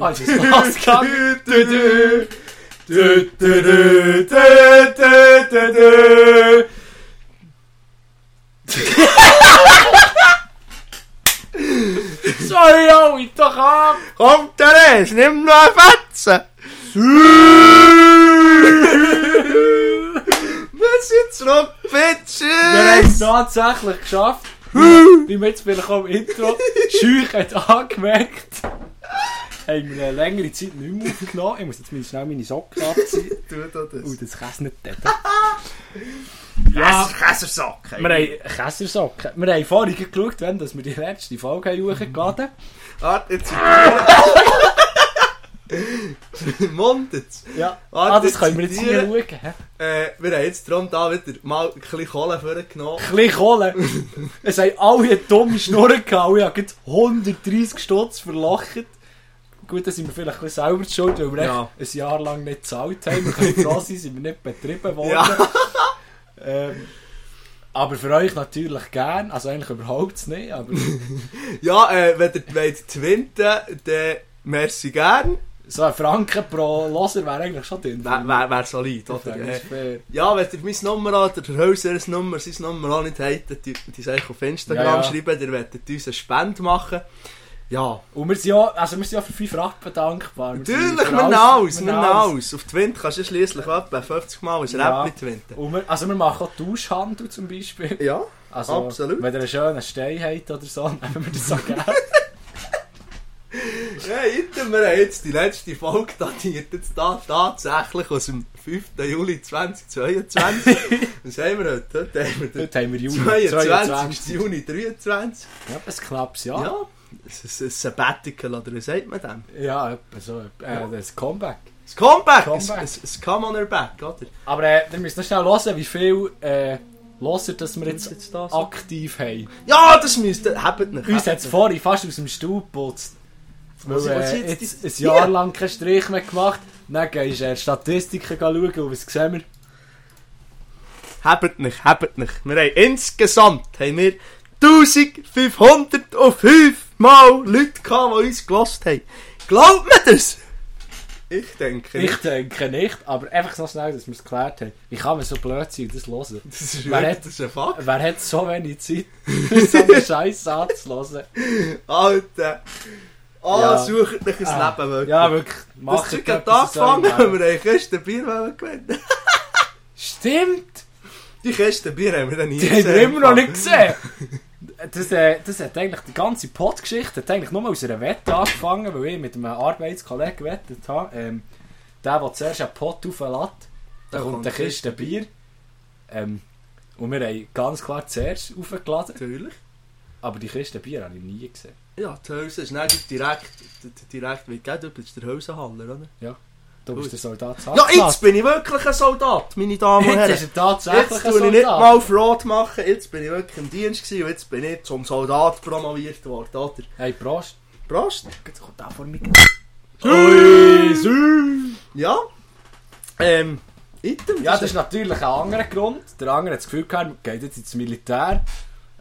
Arbeidsmaska. Sorry, oh, ich doch ab. Kommt er eens, nimm nur ein Fetzen. We zijn erop, Bitches. Wir haben tatsächlich geschafft. Wie man jetzt vielleicht auch im Intro schüch hat angemerkt. Haben wir eine längere Zeit nicht mehr aufgenommen. Ich muss jetzt mal schnell meine Socken abziehen. Tu da das. Oh, das es nicht dort. Ja. Käsersack. Wir haben Käsersocken. Wir haben vorhin geschaut, wenn dass wir die letzte Folge haben hochgeladen Warte, jetzt. Mund jetzt. Ja. Warte, Ah, das können wir jetzt hier schauen. Äh, wir haben jetzt darum da wieder mal ein bisschen Kohle vorgenommen. Ein bisschen Kohle. Es haben alle dumme Schnurren gehauen. Ich habe gerade 130 Stutz verlacht. Gut, da sind wir vielleicht ein bisschen selber schuld, weil wir Ja. ein Jahr lang nicht gezahlt haben. Wir können froh sein, sind wir nicht betrieben worden. Ja. Ähm, aber für euch natürlich gern. Also eigentlich überhaupt nicht. Aber Ja, äh, wenn ihr wollt twinten, dann merci gern. so ein Franken pro Loser wäre eigentlich schon drin. Wäre wär, wär solid, oder? Äh. Ja, wenn ihr meine Nummer oder der Hölzer Nummer, seine Nummer auch nicht habt, dann die sich auf Instagram Ja, ja. schreiben, ihr wollt uns eine Spende machen. Ja, Und wir sind ja, also wir sind ja für 5 Rappen dankbar. Wir natürlich, wir alles, wir alles. Auf Twint kannst du schliesslich etwa 50 Mal ein Ja. Räppchen twinten. Und wir, also wir machen auch Tauschhandel zum Beispiel. Ja, Also, Absolut. Wenn ihr einen schönen Stein habt oder so, nehmen wir das so gerne. ja Item, wir haben jetzt die letzte Folge datiert, jetzt da tatsächlich aus dem 5. Juli 2022. Was haben wir heute? Heute haben wir den Heute haben wir Juni 22. 22. Juni 23. Ja, ein knappes Jahr. Ja, ist Sabbatical, oder wie sagt man dem? Ja, etwa so. Äh, das Comeback. Das Comeback! Comeback. Come on her back, oder? Aber äh, ihr müsst schnell hören, wie viel äh, Loser das wir jetzt Jetzt da so? aktiv haben. Ja, das müsst ihr, habt nicht. Uns hat es vorhin fast aus dem Stuhl geputzt. Weil, äh, jetzt jetzt ein Jahr lang keinen Strich mehr gemacht. Dann gehst du äh, Statistiken schauen und was sehen wir? Habt nicht, habt nicht. Wir haben insgesamt haben wir 1505 Mal Leute gehabt, die uns gelost haben. Glaubt mir das? Ich denke Ich denke nicht, aber einfach so schnell, dass wir es geklärt haben. Wie kann man so blöd sein und das hören? Das ist, Wer wirklich- hat- das ist ein Fakt. Wer hat so wenig Zeit, so einen Scheiß anzuhören? Alter. Ah, Ja. sucht euch ein Ah. Leben wirklich. Ja, wirklich. das Macht Zeug hat angefangen, wenn wir eine Kiste Bier gewinnen Stimmt! Die Kiste Bier haben wir dann nie Die haben wir immer noch nicht gesehen! Das, äh, das hat eigentlich die ganze Pod-Geschichte hat eigentlich nur aus einer Wette angefangen, weil ich mit einem Arbeitskollegen gewettet habe. Ähm, der, der zuerst einen Pot auflässt, da kommt eine Kiste Bier. Ähm, und wir haben ganz klar zuerst aufgeladen. Natürlich. Aber die Kiste Bier habe ich nie gesehen. Ja, die Hülse ist nicht direkt, direkt wie geht, das ist der Hülsenhaller, oder? Du bist der Soldat Ja, jetzt bin ich wirklich ein Soldat, meine Damen und Jetzt Herren. ist er tatsächlich Jetzt ein tue ich nicht Soldat. mal Fraud machen, jetzt bin ich wirklich im Dienst gewesen und jetzt bin ich zum Soldat promoviert worden, oder? Hey, Prost. Prost! Jetzt kommt der vor mir. Ja. Ähm, Item. Ja, das ist natürlich ein anderer Grund. Der andere hat das Gefühl gehabt, geht jetzt ins Militär.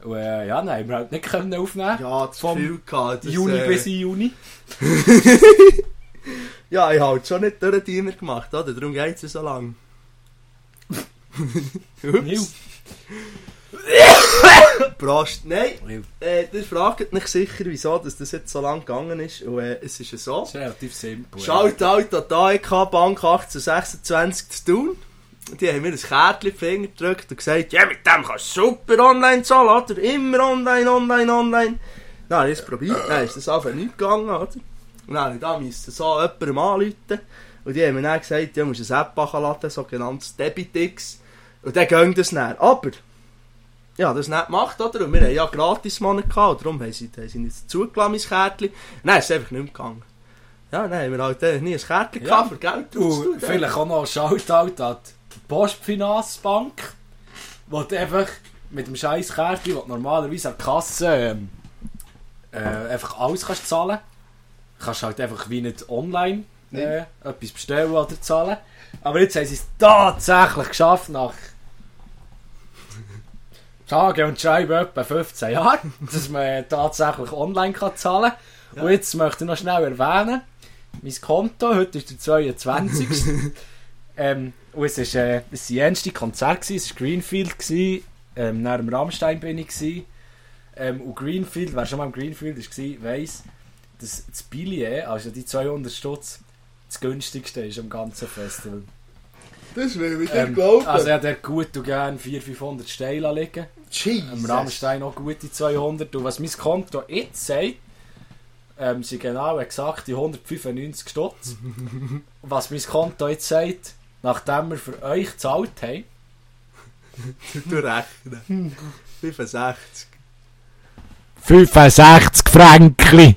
Und äh, ja, nein, wir halt nicht können aufnehmen. Ja, das Vom Gefühl gehabt. dass, Juni äh, bis Juni. Ja, ich habe halt schon nicht durch den Diener gemacht, oder? Darum geht es so lang. Ups. Prost. Nein, äh, ihr fragt mich sicher, wieso dass das jetzt so lang gegangen ist. Und äh, es ist ja so. Das ist relativ simpel. Shoutout an die AEK Bank 1826 zu tun. Die haben mir ein Kärtchen in die Finger gedrückt und gesagt, ja, mit dem kannst du super online zahlen, oder? Immer online, online, online. Habe ich es probiert, dann ist das einfach nicht gegangen, oder? Und dann habe ich da müssen so jemandem anrufen. Und die haben mir dann gesagt, ja, du musst eine App laden, sogenanntes Debitix. Und dann ging das dann. Aber, ja, das nicht gemacht, oder? Und wir haben ja gratis Monat gehabt, darum haben sie, haben sie nicht zugelassen, mein Kärtchen. Ist es einfach nicht mehr gegangen. Ja, haben wir halt äh, nie ein Kärtchen Ja. gehabt, für Geld Und vielleicht auch noch ein Shoutout an die Postfinanzbank, du einfach mit dem scheiß Kärtchen, du normalerweise an der Kasse ähm, äh, einfach alles kannst zahlen kannst halt einfach wie nicht online äh, etwas bestellen oder zahlen. Aber jetzt haben sie es tatsächlich geschafft, nach sage und schreibe etwa 15 Jahre, dass man tatsächlich online kann zahlen kann. Und jetzt möchte ich noch schnell erwähnen, mein Konto, heute ist der 22. ähm, und es war äh, das erste Konzert, gewesen, es war Greenfield, gewesen, ähm, nach dem Rammstein bin ich. Gewesen. Ähm, und Greenfield, wer schon mal im Greenfield war, weiss, dass das Billet, also die 200 Stutz, das günstigste ist am ganzen Festival. Das will ich Ähm, also er hat gut und gerne 400-500 Steine liegen. Am Rammstein auch gute 200. Und was mein Konto jetzt sagt, ähm, sind genau exakt die 195 Stutz. was mein Konto jetzt sagt, nachdem wir für euch gezahlt haben, Du rechnen. 65. 65 Franken!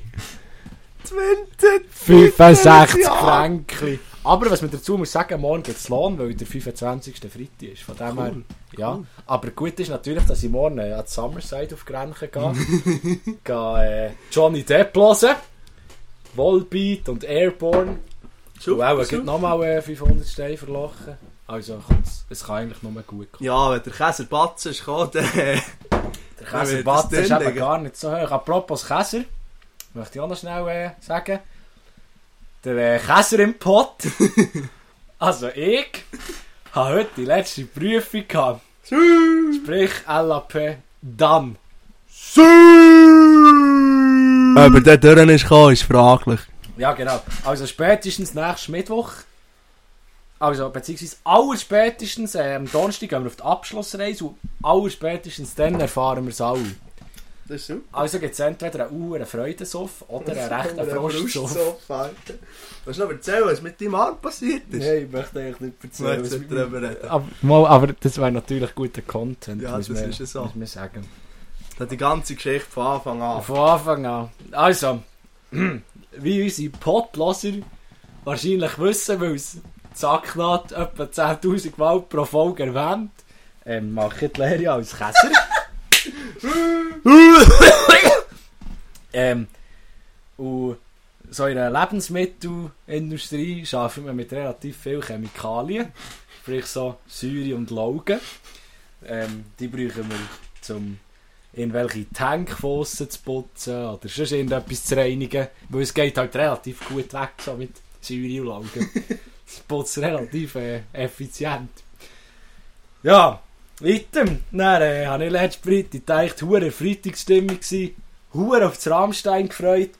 20. 65 Ja. Franken! Aber was man dazu muss sagen, morgen gibt es Lohn, weil der 25. Freitag ist. Von dem her, Cool. ja. Aber gut ist natürlich, dass ich morgen äh, an die Summerside auf Grenchen gehe. gehe äh, Johnny Depp hören. Volbeat und Airborne. Und auch, es gibt nochmal äh, 500 Steine verlochen. Also es kann eigentlich nur gut kommen. Ja, wenn der Käser Batzen ist dann... Der Käserbatzen das ist eben gar nicht so hoch. Apropos Käser, möchte ich auch noch schnell äh, sagen. Der äh, Käser im Pott. also ich habe heute die letzte Prüfung gehabt. Sprich LAP dann. Aber der durch ist gekommen, ist fraglich. Ja genau. Also spätestens nächsten Mittwoch. Also beziehungsweise allerspätestens äh, am Donnerstag gehen wir auf die Abschlussreise und allerspätestens dann erfahren wir es alle. Das ist super. Also gibt es entweder einen Uhren Freudensoff oder einen rechten Frostsoff. Willst du noch erzählen, was mit deinem Arm passiert ist? Nein, ich möchte eigentlich nicht Ich möchte nicht darüber reden. Aber, mal, aber das wäre natürlich guter Content, Ja, muss, das man, ist so. muss man sagen. Das die ganze Geschichte von Anfang an. Von Anfang an. Also, wie unsere Podloser wahrscheinlich wissen, weil es Zacknat etwa 10'000 Mal pro Folge erwähnt, ähm, mache ich die Lehre als Käser. ähm, und so in der Lebensmittelindustrie arbeitet man mit relativ viel Chemikalien, sprich so Säure und Laugen. Ähm, die brauchen wir zum irgendwelche Tankfossen zu putzen oder sonst irgendetwas zu reinigen, weil es geht halt relativ gut weg so mit Säure und Laugen. Es putzt relativ äh, effizient. Ja, weiter. Dann äh, habe ich letzten Freitag gedacht, hure Freitagsstimmung gsi, hure auf das Rammstein gefreut.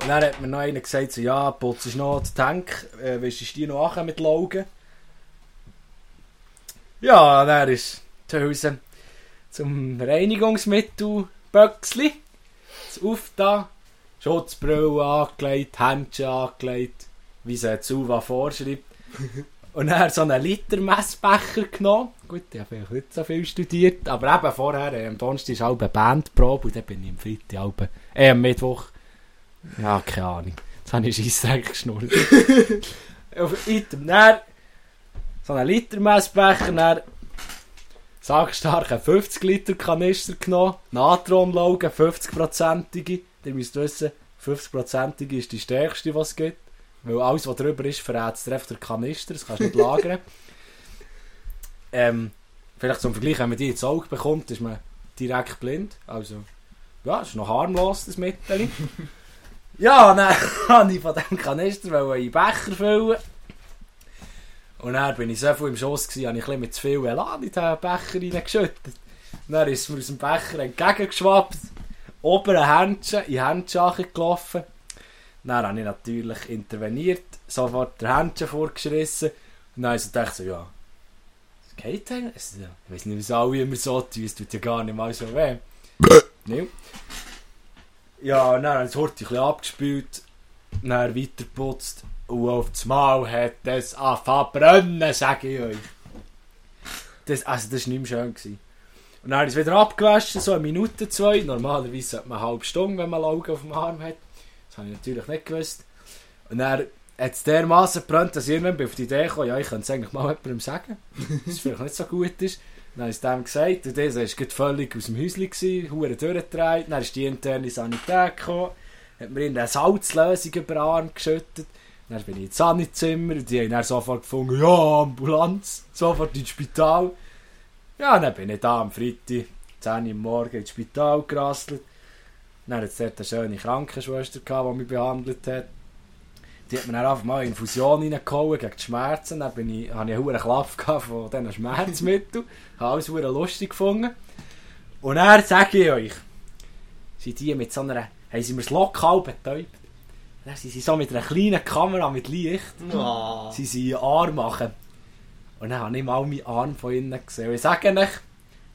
Und dann hat mir noch einer gesagt, so, ja, putzt ist noch den Tank, äh, willst du die noch ankommen mit Laugen? Ja, dann ist die Hülse zum Reinigungsmittel Böcksli. Das Aufda, Schutzbrille angelegt, Händchen angelegt, wie es Suva vorschreibt. Und dann so einen Liter Messbecher genommen. Gut, ich habe vielleicht nicht so viel studiert, aber eben vorher, äh, am Donnerstag ist eine Bandprobe und dann bin ich am Freitag, halb, äh, am Mittwoch, ja, keine Ahnung, jetzt habe ich Scheissdreck geschnurrt. Auf Item, dann so einen Liter Messbecher, dann sagstarken 50 Liter Kanister genommen, Natronlaugen, 50-prozentige. Ihr müsst wissen, 50-prozentige ist die stärkste, was es gibt. Weil alles, was drüber ist, verrät es den Kanister, das kannst du nicht lagern. ähm, vielleicht zum Vergleich, wenn man die ins Auge bekommt, ist man direkt blind. Also, ja, es ist noch harmlos, das Mittel. ja, dann wollte ich von diesem Kanister in den Becher füllen. Und dann bin ich so viel im Schoss, gewesen, habe ich ein bisschen mit zu viel Elan in den Becher reingeschüttet. Dann ist mir aus dem Becher entgegengeschwappt, oberen Händchen in Händchen gelaufen. Dann habe ich natürlich interveniert, sofort der Händchen vorgeschrissen. Und dann habe ich so gedacht, so, ja, geht denn? Ich weiß nicht, was alle immer so tun, es tut ja gar nicht mal so weh. ja. ja, dann habe ich das Horti ein bisschen abgespült, dann weitergeputzt. Und auf das Mal hat es angefangen zu brennen, sage ich euch. Das, also das war nicht mehr schön. Gewesen. Und dann habe ich es wieder abgewaschen, so eine Minute, zwei. Normalerweise sollte man eine halbe Stunde, wenn man Augen auf dem Arm hat. Das habe ich natürlich nicht gewusst. Und dann hat es dermaßen gebrannt, dass ich irgendwann auf die Idee kam, ja, ich könnte es eigentlich mal jemandem sagen, es vielleicht nicht so gut ist. Dann habe ich es dem gesagt, und der war völlig aus dem Häuschen, gewesen, hure durchgedreht. Dann ist die interne Sanität gekommen, hat mir in eine Salzlösung über den Arm geschüttet. Dann bin ich ins Sanizimmer und die haben dann sofort gefunden, ja, Ambulanz, sofort ins Spital. Ja, dann bin ich da am Freitag, 10 Uhr morgen ins Spital gerasselt. Dann hat es dort eine schöne Krankenschwester gehabt, die mich behandelt hat. Die hat mir dann einfach mal eine Infusion reingehauen gegen die Schmerzen. Dann bin ich, hatte ich einen Klapp von diesen Schmerzmitteln. habe alles sehr lustig gefunden. Und dann sage ich euch, sind die mit so einer, haben sie mir das Lokal betäubt. Dann sind sie so mit einer kleinen Kamera mit Licht, Oh. sie sind in Arm machen. Und dann habe ich mal meinen Arm von innen gesehen. Und ich sage euch,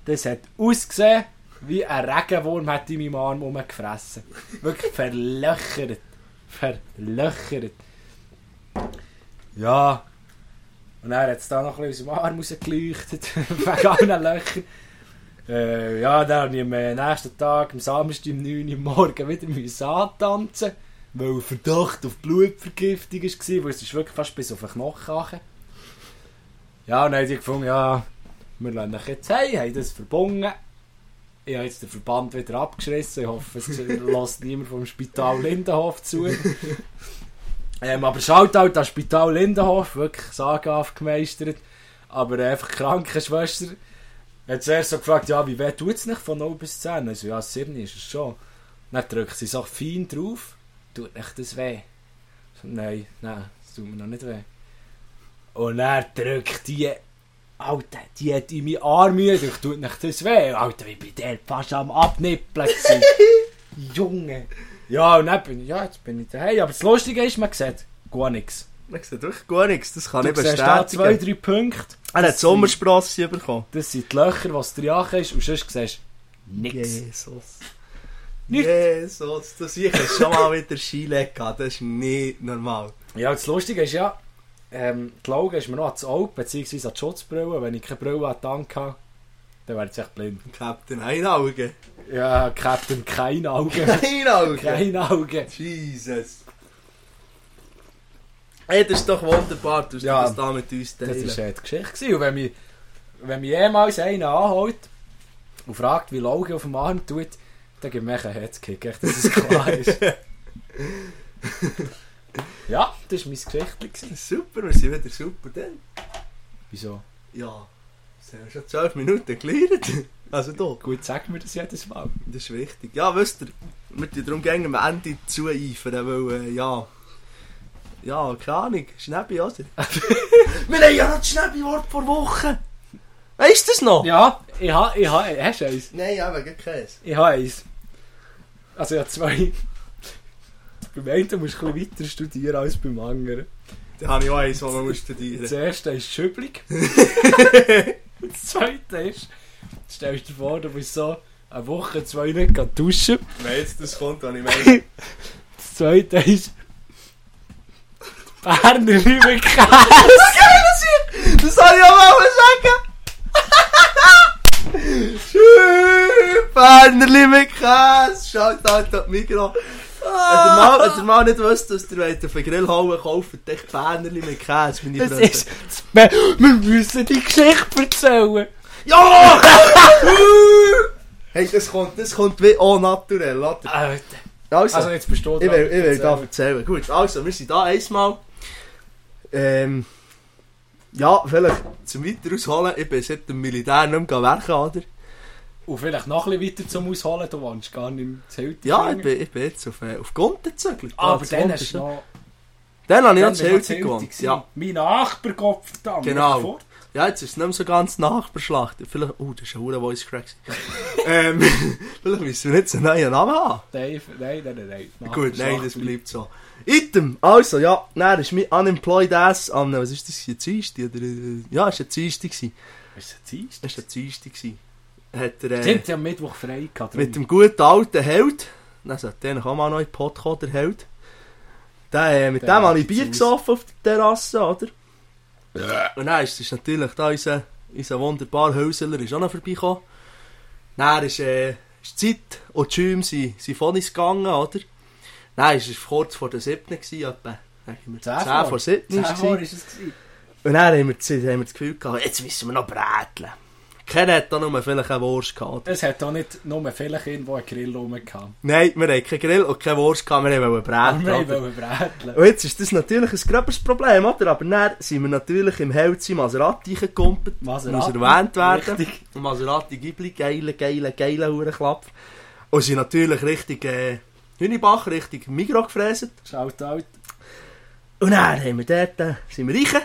das hat ausgesehen, wie ein Regenwurm hat in meinem Arm rumgefressen. Wirklich verlöchert. Verlöchert. Ja. Und dann hat es da noch ein bisschen aus dem Arm rausgeleuchtet. wegen allen Löchern. Äh, ja, dann habe ich am äh, nächsten Tag, am Samstag um 9 Uhr morgen wieder müssen antanzen weil Verdacht auf Blutvergiftung war, weil es ist wirklich fast bis auf den Knochen kam. Ja, und dann haben sie gefunden, ja, wir lassen euch jetzt heim, haben das verbunden. Ich habe jetzt den Verband wieder abgeschrissen. Ich hoffe, es lässt niemand vom Spital Lindenhof zu. Ähm, aber schaut halt das Spital Lindenhof, wirklich sagenhaft gemeistert. Aber einfach die Krankenschwester hat zuerst so gefragt, ja, wie weh tut es nicht von 0 bis 10? Also, ja, 7 ist es schon. Dann drückt sie so fein drauf, tut nicht das weh? So, nein, nein, das tut mir noch nicht weh. Und er drückt die, Alter, die hat in meinen Arm gedrückt, tut nicht das weh? Alter, wie bei der fast am Abnippeln. Junge. Ja, und dann bin ich, ja, jetzt bin ich daheim. Aber das Lustige ist, man sieht gar nichts. Man sieht wirklich gar nichts, das kann Du ich siehst da zwei, bestätigen. drei Punkte. Er hat Sommersprosse bekommen. Das sind die Löcher, die es drin ist, und sonst siehst du nichts. Jesus. Nicht. Jesus, das ich schon mal wieder Skilegen das ist nicht normal. Ja, das Lustige ist ja, ähm, die Augen ist mir noch ans Auge, beziehungsweise an die Schutzbrille. Wenn ich keine Brille an der Hand hatte, dann wäre ich echt blind. Captain Einauge. Ja, Captain, kein Auge. Einauge? kein Auge. Jesus. Hey, das ist doch wunderbar, dass Ja. du das da mit uns Das teilen. war äh, die Geschichte. gewesen. Und wenn mich, wenn mich jemals einer anholt und fragt, wie Auge auf dem Arm tut, dann gibt mir einen Headkick, echt, dass es klar ist. ja, das war mein Geschichte. gewesen. Super, wir sind wieder super dann. Wieso? Ja, es haben schon 12 Minuten gelernt. Also da, Gut, sag mir das jedes Mal. das ist wichtig. Ja, wisst ihr, wir tun darum gerne am Ende zu eifern, weil, äh, ja... Ja, keine Ahnung, Schnäppi, oder? wir haben ja noch das Schnäppi-Wort vor Woche. Weißt du das noch? Ja, ich habe, ich habe, hast du eins? Nein, aber gar keins. Ich habe eins. Also ich habe zwei. Beim einen musst du ein bisschen weiter studieren als beim anderen. Dann habe ich auch eins, das man muss studieren Das erste ist Schüblig. das zweite ist, stellst du dir vor, du bist so eine Woche, zwei nicht gehen duschen. Wenn jetzt das kommt, dann ich meine... Das zweite ist Berner Liebe Käse. Das soll ich auch mal sagen! Schön! Bernerli mit Käse! Schaut halt das Mikro. Wenn ihr mal, nicht wisst, dass ihr auf den Grill hauen kauft, echt Bernerli mit Käse, meine Freunde. ist, wir müssen die Geschichte erzählen. Ja! hey, das kommt, das kommt wie naturell, oder? Alter. Also, Also jetzt bist du ich will, ich will da erzählen. erzählen. Gut, also, wir sind da einmal. Ähm, ja, vielleicht zum Weiter ausholen. Ich bin seit dem Militär nicht mehr werken, oder? Und vielleicht noch ein bisschen weiter zum Ausholen, du wohnst gar nicht im Zelt. Ja, ich bin, ich bin jetzt auf, äh, auf Gunten gezögert. Aber das dann Gunten hast du noch... Dann habe ich noch dann Zelti noch gewohnt. Ja. Mein Nachbar, Gott verdammt. Genau. ja, jetzt ist es nicht mehr so ganz Nachbarschlacht. Vielleicht, oh, das ist ein hoher Voice Crack. ähm, vielleicht müssen wir jetzt einen neuen Namen haben. Nein, nein, nein, nein. nein. Gut, nein, das bleibt so. Item, also ja, nein, ist mein Unemployed Ass an, was ist das, ein Dienstag? Oder, äh, ja, es war ein Dienstag. gewesen. Ist es Dienstag? Es war ein Dienstag. Hat er, äh, Stimmt, ja am Mittwoch frei gehabt. mit dem guten alten Held, also den auch mal noch in den Pod kommen, der Held, der, äh, mit Der dem habe ich Bier gesoffen auf der Terrasse, oder? Und dann ist natürlich da unser, unser wunderbarer Hauseler ist auch noch vorbeigekommen. Dann ist, äh, ist die Zeit und die Schäume sind, sind von uns gegangen, oder? Dann war es kurz vor der 7. gewesen, etwa, sagen wir, 10 Zehn vor 7. Zehn ist es gewesen. ist es gewesen. Und dann haben wir, haben wir das Gefühl gehabt, jetzt müssen wir noch bräteln. Keiner hat da nur vielleicht eine Wurst gehabt. Es hat auch nicht nur vielleicht irgendwo einen Grill rumgehabt. Nein, wir hatten keinen Grill und keine Wurst gehabt, wir wollten Braten. Wir oder? wollen bräteln. Und jetzt ist das natürlich ein gröberes Problem, oder? Aber dann sind wir natürlich im Helzi Maserati gekumpelt. Maserati, Muss erwähnt werden. richtig. Maserati Ghibli, geile, geile, geile Hurenklapp. Und sind natürlich richtig äh, Hünibach, richtig Migros gefräset. Schaut out. Und dann haben wir dort, äh, sind wir rein,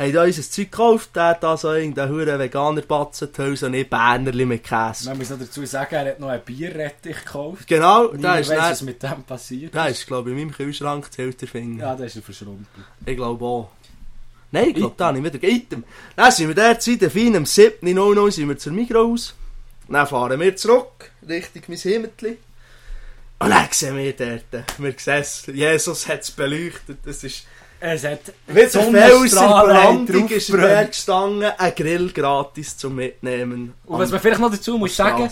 haben da unser Zeug gekauft, der hat da so irgendeinen Huren Veganer batzen, die Hülse nicht Bernerli mit Käse. Man muss noch dazu sagen, er hat noch einen Bierrettich gekauft. Genau, da ist, weiss, dann, was mit dem passiert da ist, glaube ich, in meinem Kühlschrank zu Hälfte finden. Ja, der ist er verschrumpelt. Ich glaube auch. Nein, ich glaube, da habe ich wieder Item. Dann sind wir dort seit der feinen 7.00 sind wir zur Migros. Dann fahren wir zurück, Richtung mein Himmeltli. Und dann sehen wir dort, wir sehen es, Jesus hat es beleuchtet. Das ist, Es hat wie der Fels in Brandung ist gestanden, ein Grill gratis zum Mitnehmen. Und was man vielleicht noch dazu muss sagen.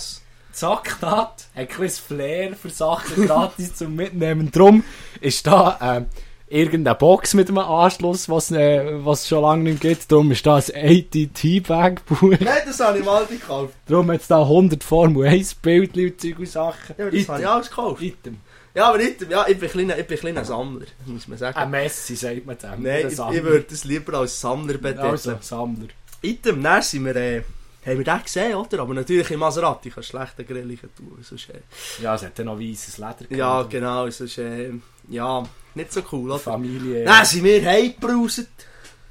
Zacknat hat ein bisschen Flair für Sachen gratis zum Mitnehmen. Drum ist da ähm, irgendeine Box mit einem Anschluss, was äh, was schon lange nicht gibt. Drum ist da ein 80 Teabag-Buch. Nein, das habe ich mal gekauft. Drum hat es da 100 Formel 1 Bildchen und Sachen. Ja, das habe ich alles gekauft. Item. Ja, aber Item, ja, ich bin ein kleiner, ich bin ein kleiner Sammler, muss man sagen. Ein Messi, sagt man dem. Nein, Ein ich, ich würde es lieber als Sammler betiteln. Also, Sammler. Item, dann sind wir, äh, haben wir den gesehen, oder? Aber natürlich im Maserati kannst du schlecht einen Grill tun. Sonst, äh, Ja, es hat dann noch weißes Leder ja, gehabt. genau, sonst, äh, ja, nicht so cool, oder? Familie. Dann sind wir heimgebrauset,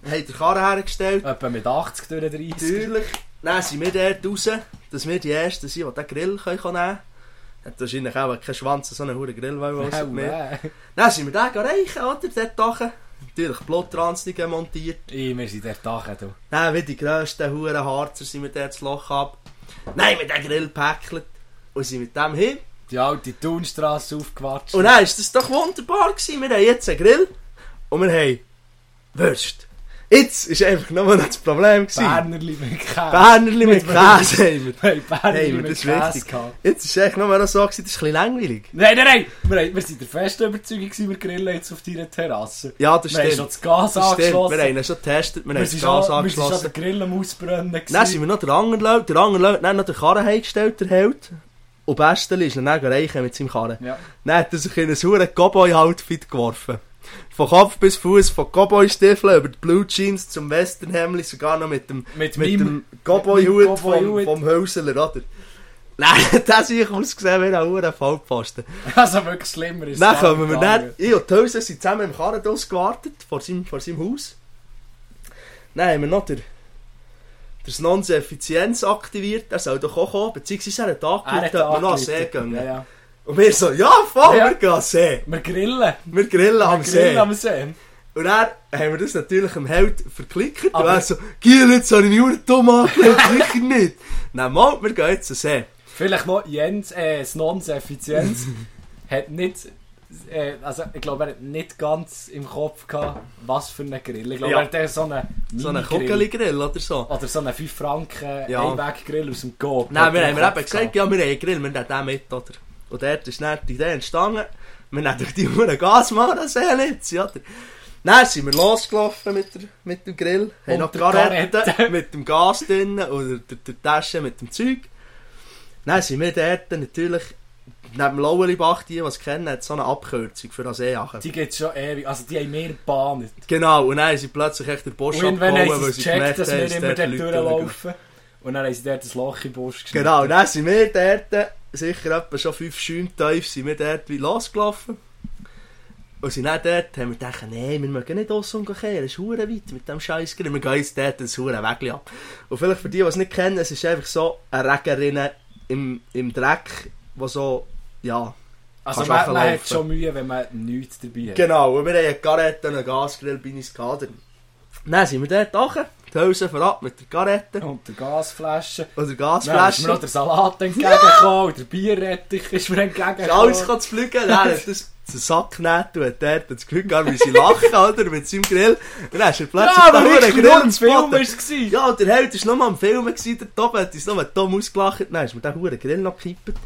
haben den Karren hergestellt, Etwa mit 80 durch 30. natürlich. Dann sind wir dort raus, dass wir die Ersten sind, die den Grill können nehmen können. Hat wahrscheinlich auch keinen Schwanz, so einen hohen Grill, weil wir Hell, mehr. äh. Dann sind wir den reichen, oder? Dort dachen. Natürlich Bluttransnigen montiert. Ey, wir sind dort Tag, du. Dann wie die grössten Huren Harzer sind wir dort das Loch ab. Nein, mit dem Grill gepäckelt. Und sind mit dem hin. Die alte Thunstrasse aufgewatscht. Und dann war das doch wunderbar. Gewesen. Wir haben jetzt einen Grill. Und wir haben Würst. Jetzt ist einfach nur das Problem. gewesen. Bernerli mit Käse. Bernerli mit Käse haben wir. Hey, Bernerli mit das Käse wichtig. gehabt. Jetzt ist echt nur noch so, gewesen, das ist ein bisschen langweilig. Nein, nein, nein! Wir, haben- wir sind der festen Überzeugung, gewesen, wir grillen jetzt auf deiner Terrasse. Ja, das Wir haben stimmt. schon das Gas Das stimmt. angeschlossen. Wir haben schon getestet, wir haben wir das sind Gas schon, wir sind schon den Grill am Ausbrennen. Dann gewesen. sind wir noch der Angerlau, der Angerlau hat dann noch den Karren der Held. Und Besteli ist dann dann reichen mit seinem Karren. Ja. Dann hat er sich in ein sauren Cowboy-Outfit geworfen. Von Kopf bis Fuß, von Cowboy-Stiefeln über die Blue Jeans zum Westernhemd, sogar noch mit dem, Mit, mit dem Cowboy-Hut vom, vom Hölzler, oder? Nein, das ich ausgesehen wie ein saurer Vollpfosten. Also wirklich schlimmer ist Dann kommen wir dann, ich und die sind zusammen im Karrenhaus gewartet, vor seinem, vor seinem Haus. Dann haben wir noch den, der Snons Effizienz aktiviert, er soll doch auch kommen, beziehungsweise er hat Er angerufen, ob wir noch an See gehen. Ja, ja. Und wir so, ja voll, Ja. wir gehen den See. Wir grillen. Wir grillen am See. grillen am See. Und dann haben wir das natürlich im Held verklickert. Aber- und er so, Giel, jetzt habe ich mich nur dumm angelegt, sicher nicht. Nein, mal, wir gehen jetzt den See. Vielleicht noch Jens, äh, Snons Effizienz hat nicht, äh, also ich glaube, er hat nicht ganz im Kopf gehabt, was für einen Grill. Ich glaube, Ja. er hat so einen So einen Mini-Grill. Kuckeli-Grill oder so. Oder so einen 5 Franken Ja. Einweg-Grill aus dem Coop. Nein, wir haben eben gesagt, ja, wir haben einen Grill, wir nehmen den mit, oder? Und dort ist dann die Idee entstanden, wir nehmen durch die Uhren Gas machen, das sehe nicht, oder? Dann sind wir losgelaufen mit, der, mit dem Grill, haben Und noch die der Garette Garette. mit dem Gas drin oder der, der Tasche mit dem Zeug. Dann sind wir dort natürlich, neben dem Laueribach, die, es kennen, hat so eine Abkürzung für das E-Achen. Die geht schon ewig, also die haben mehr gebahnt. Genau, und dann haben sie plötzlich echt den Bosch abgehauen, haben weil sie gecheckt, dass haben, wir immer dort durchlaufen. Und dann haben sie dort das Loch im Busch geschnitten. Genau, und dann sind wir dort, sicher etwa schon fünf Schäume tief, sind wir dort wie losgelaufen. Und sind dann dort, haben wir gedacht, nee, wir mögen nicht aus und kehren, es ist weit mit dem scheiß. Wir gehen jetzt dort das verdammt Weg ab. Und vielleicht für die, die es nicht kennen, es ist einfach so eine Regenrinne im, im Dreck, wo so, ja... Also man, man hat schon Mühe, wenn man nichts dabei hat. Genau, und wir haben eine Garette und einen Gasgrill bei uns gehabt. Dann sind wir dort hoch, die Hülse vorab mit der Garette Und die Gasflasche. oder der Dann ist mir Gasflasche. noch der Salat entgegengekommen, und der Bierrettich ist mir entgegengekommen. alles kann zu fliegen. Dann hat das den Sack genäht und hat dort das Gefühl gehabt, wie sie lachen, oder? Mit seinem Grill. Und dann ist er plötzlich Ja, da einen Grill Film war. Ja, und der Held war noch mal am Filmen, dort oben hat uns noch dumm ausgelacht. Dann ist mir der Grill noch gekippt.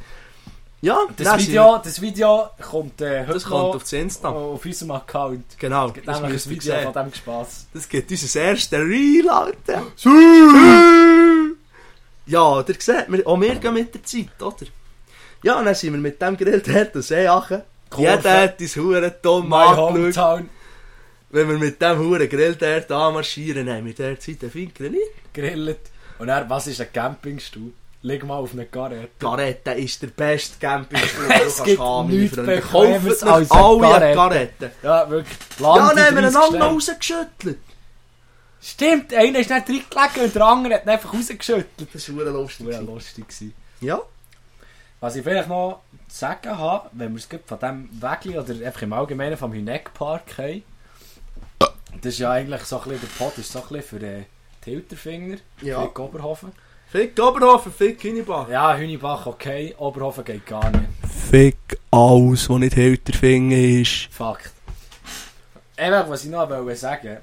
Ja, Das sind Video, das Video kommt äh, wir- heute das kommt auf das Insta. auf unserem Account. Genau, das nämlich müsst ein ihr Video sehen. von diesem Spaß. Das gibt unser erstes Reel, Alter. Ja, der sieht man, auch wir gehen mit der Zeit, oder? Ja, dann sind wir mit dem Grill dort an See. Jeder hat uns Huren dumm angeschaut. Hometown Wenn wir mit dem Huren Grill dort anmarschieren, haben wir dort Zeit den Finger nicht. grillt. Und er, was ist ein Campingstuhl? Leg mal auf eine Garette. Garette ist der beste Campingstuhl, den du kannst haben, meine Freunde. Kauft euch eine alle eine Garette. Garette. Ja, wirklich. Ja, Land dann haben wir in 30 einander Stellen. rausgeschüttelt. Stimmt, einer ist nicht reingelegen und der andere hat ihn einfach rausgeschüttelt. Das war lustig. Das war lustig. Ja? Was ich vielleicht noch zu sagen habe, wenn wir es von diesem Weg oder einfach im Allgemeinen vom Hüneck Park haben, das ist ja eigentlich so ein bisschen, der Pod ist so ein bisschen für äh, die Hilterfinger, Ja. für Oberhofen. Fick Oberhofen, fick Hünibach. Ja, Hünibach okay, Oberhofen geht gar nicht. Fick alles, was nicht Hilterfinger ist. Fakt. Einfach, was ich noch wollte sagen,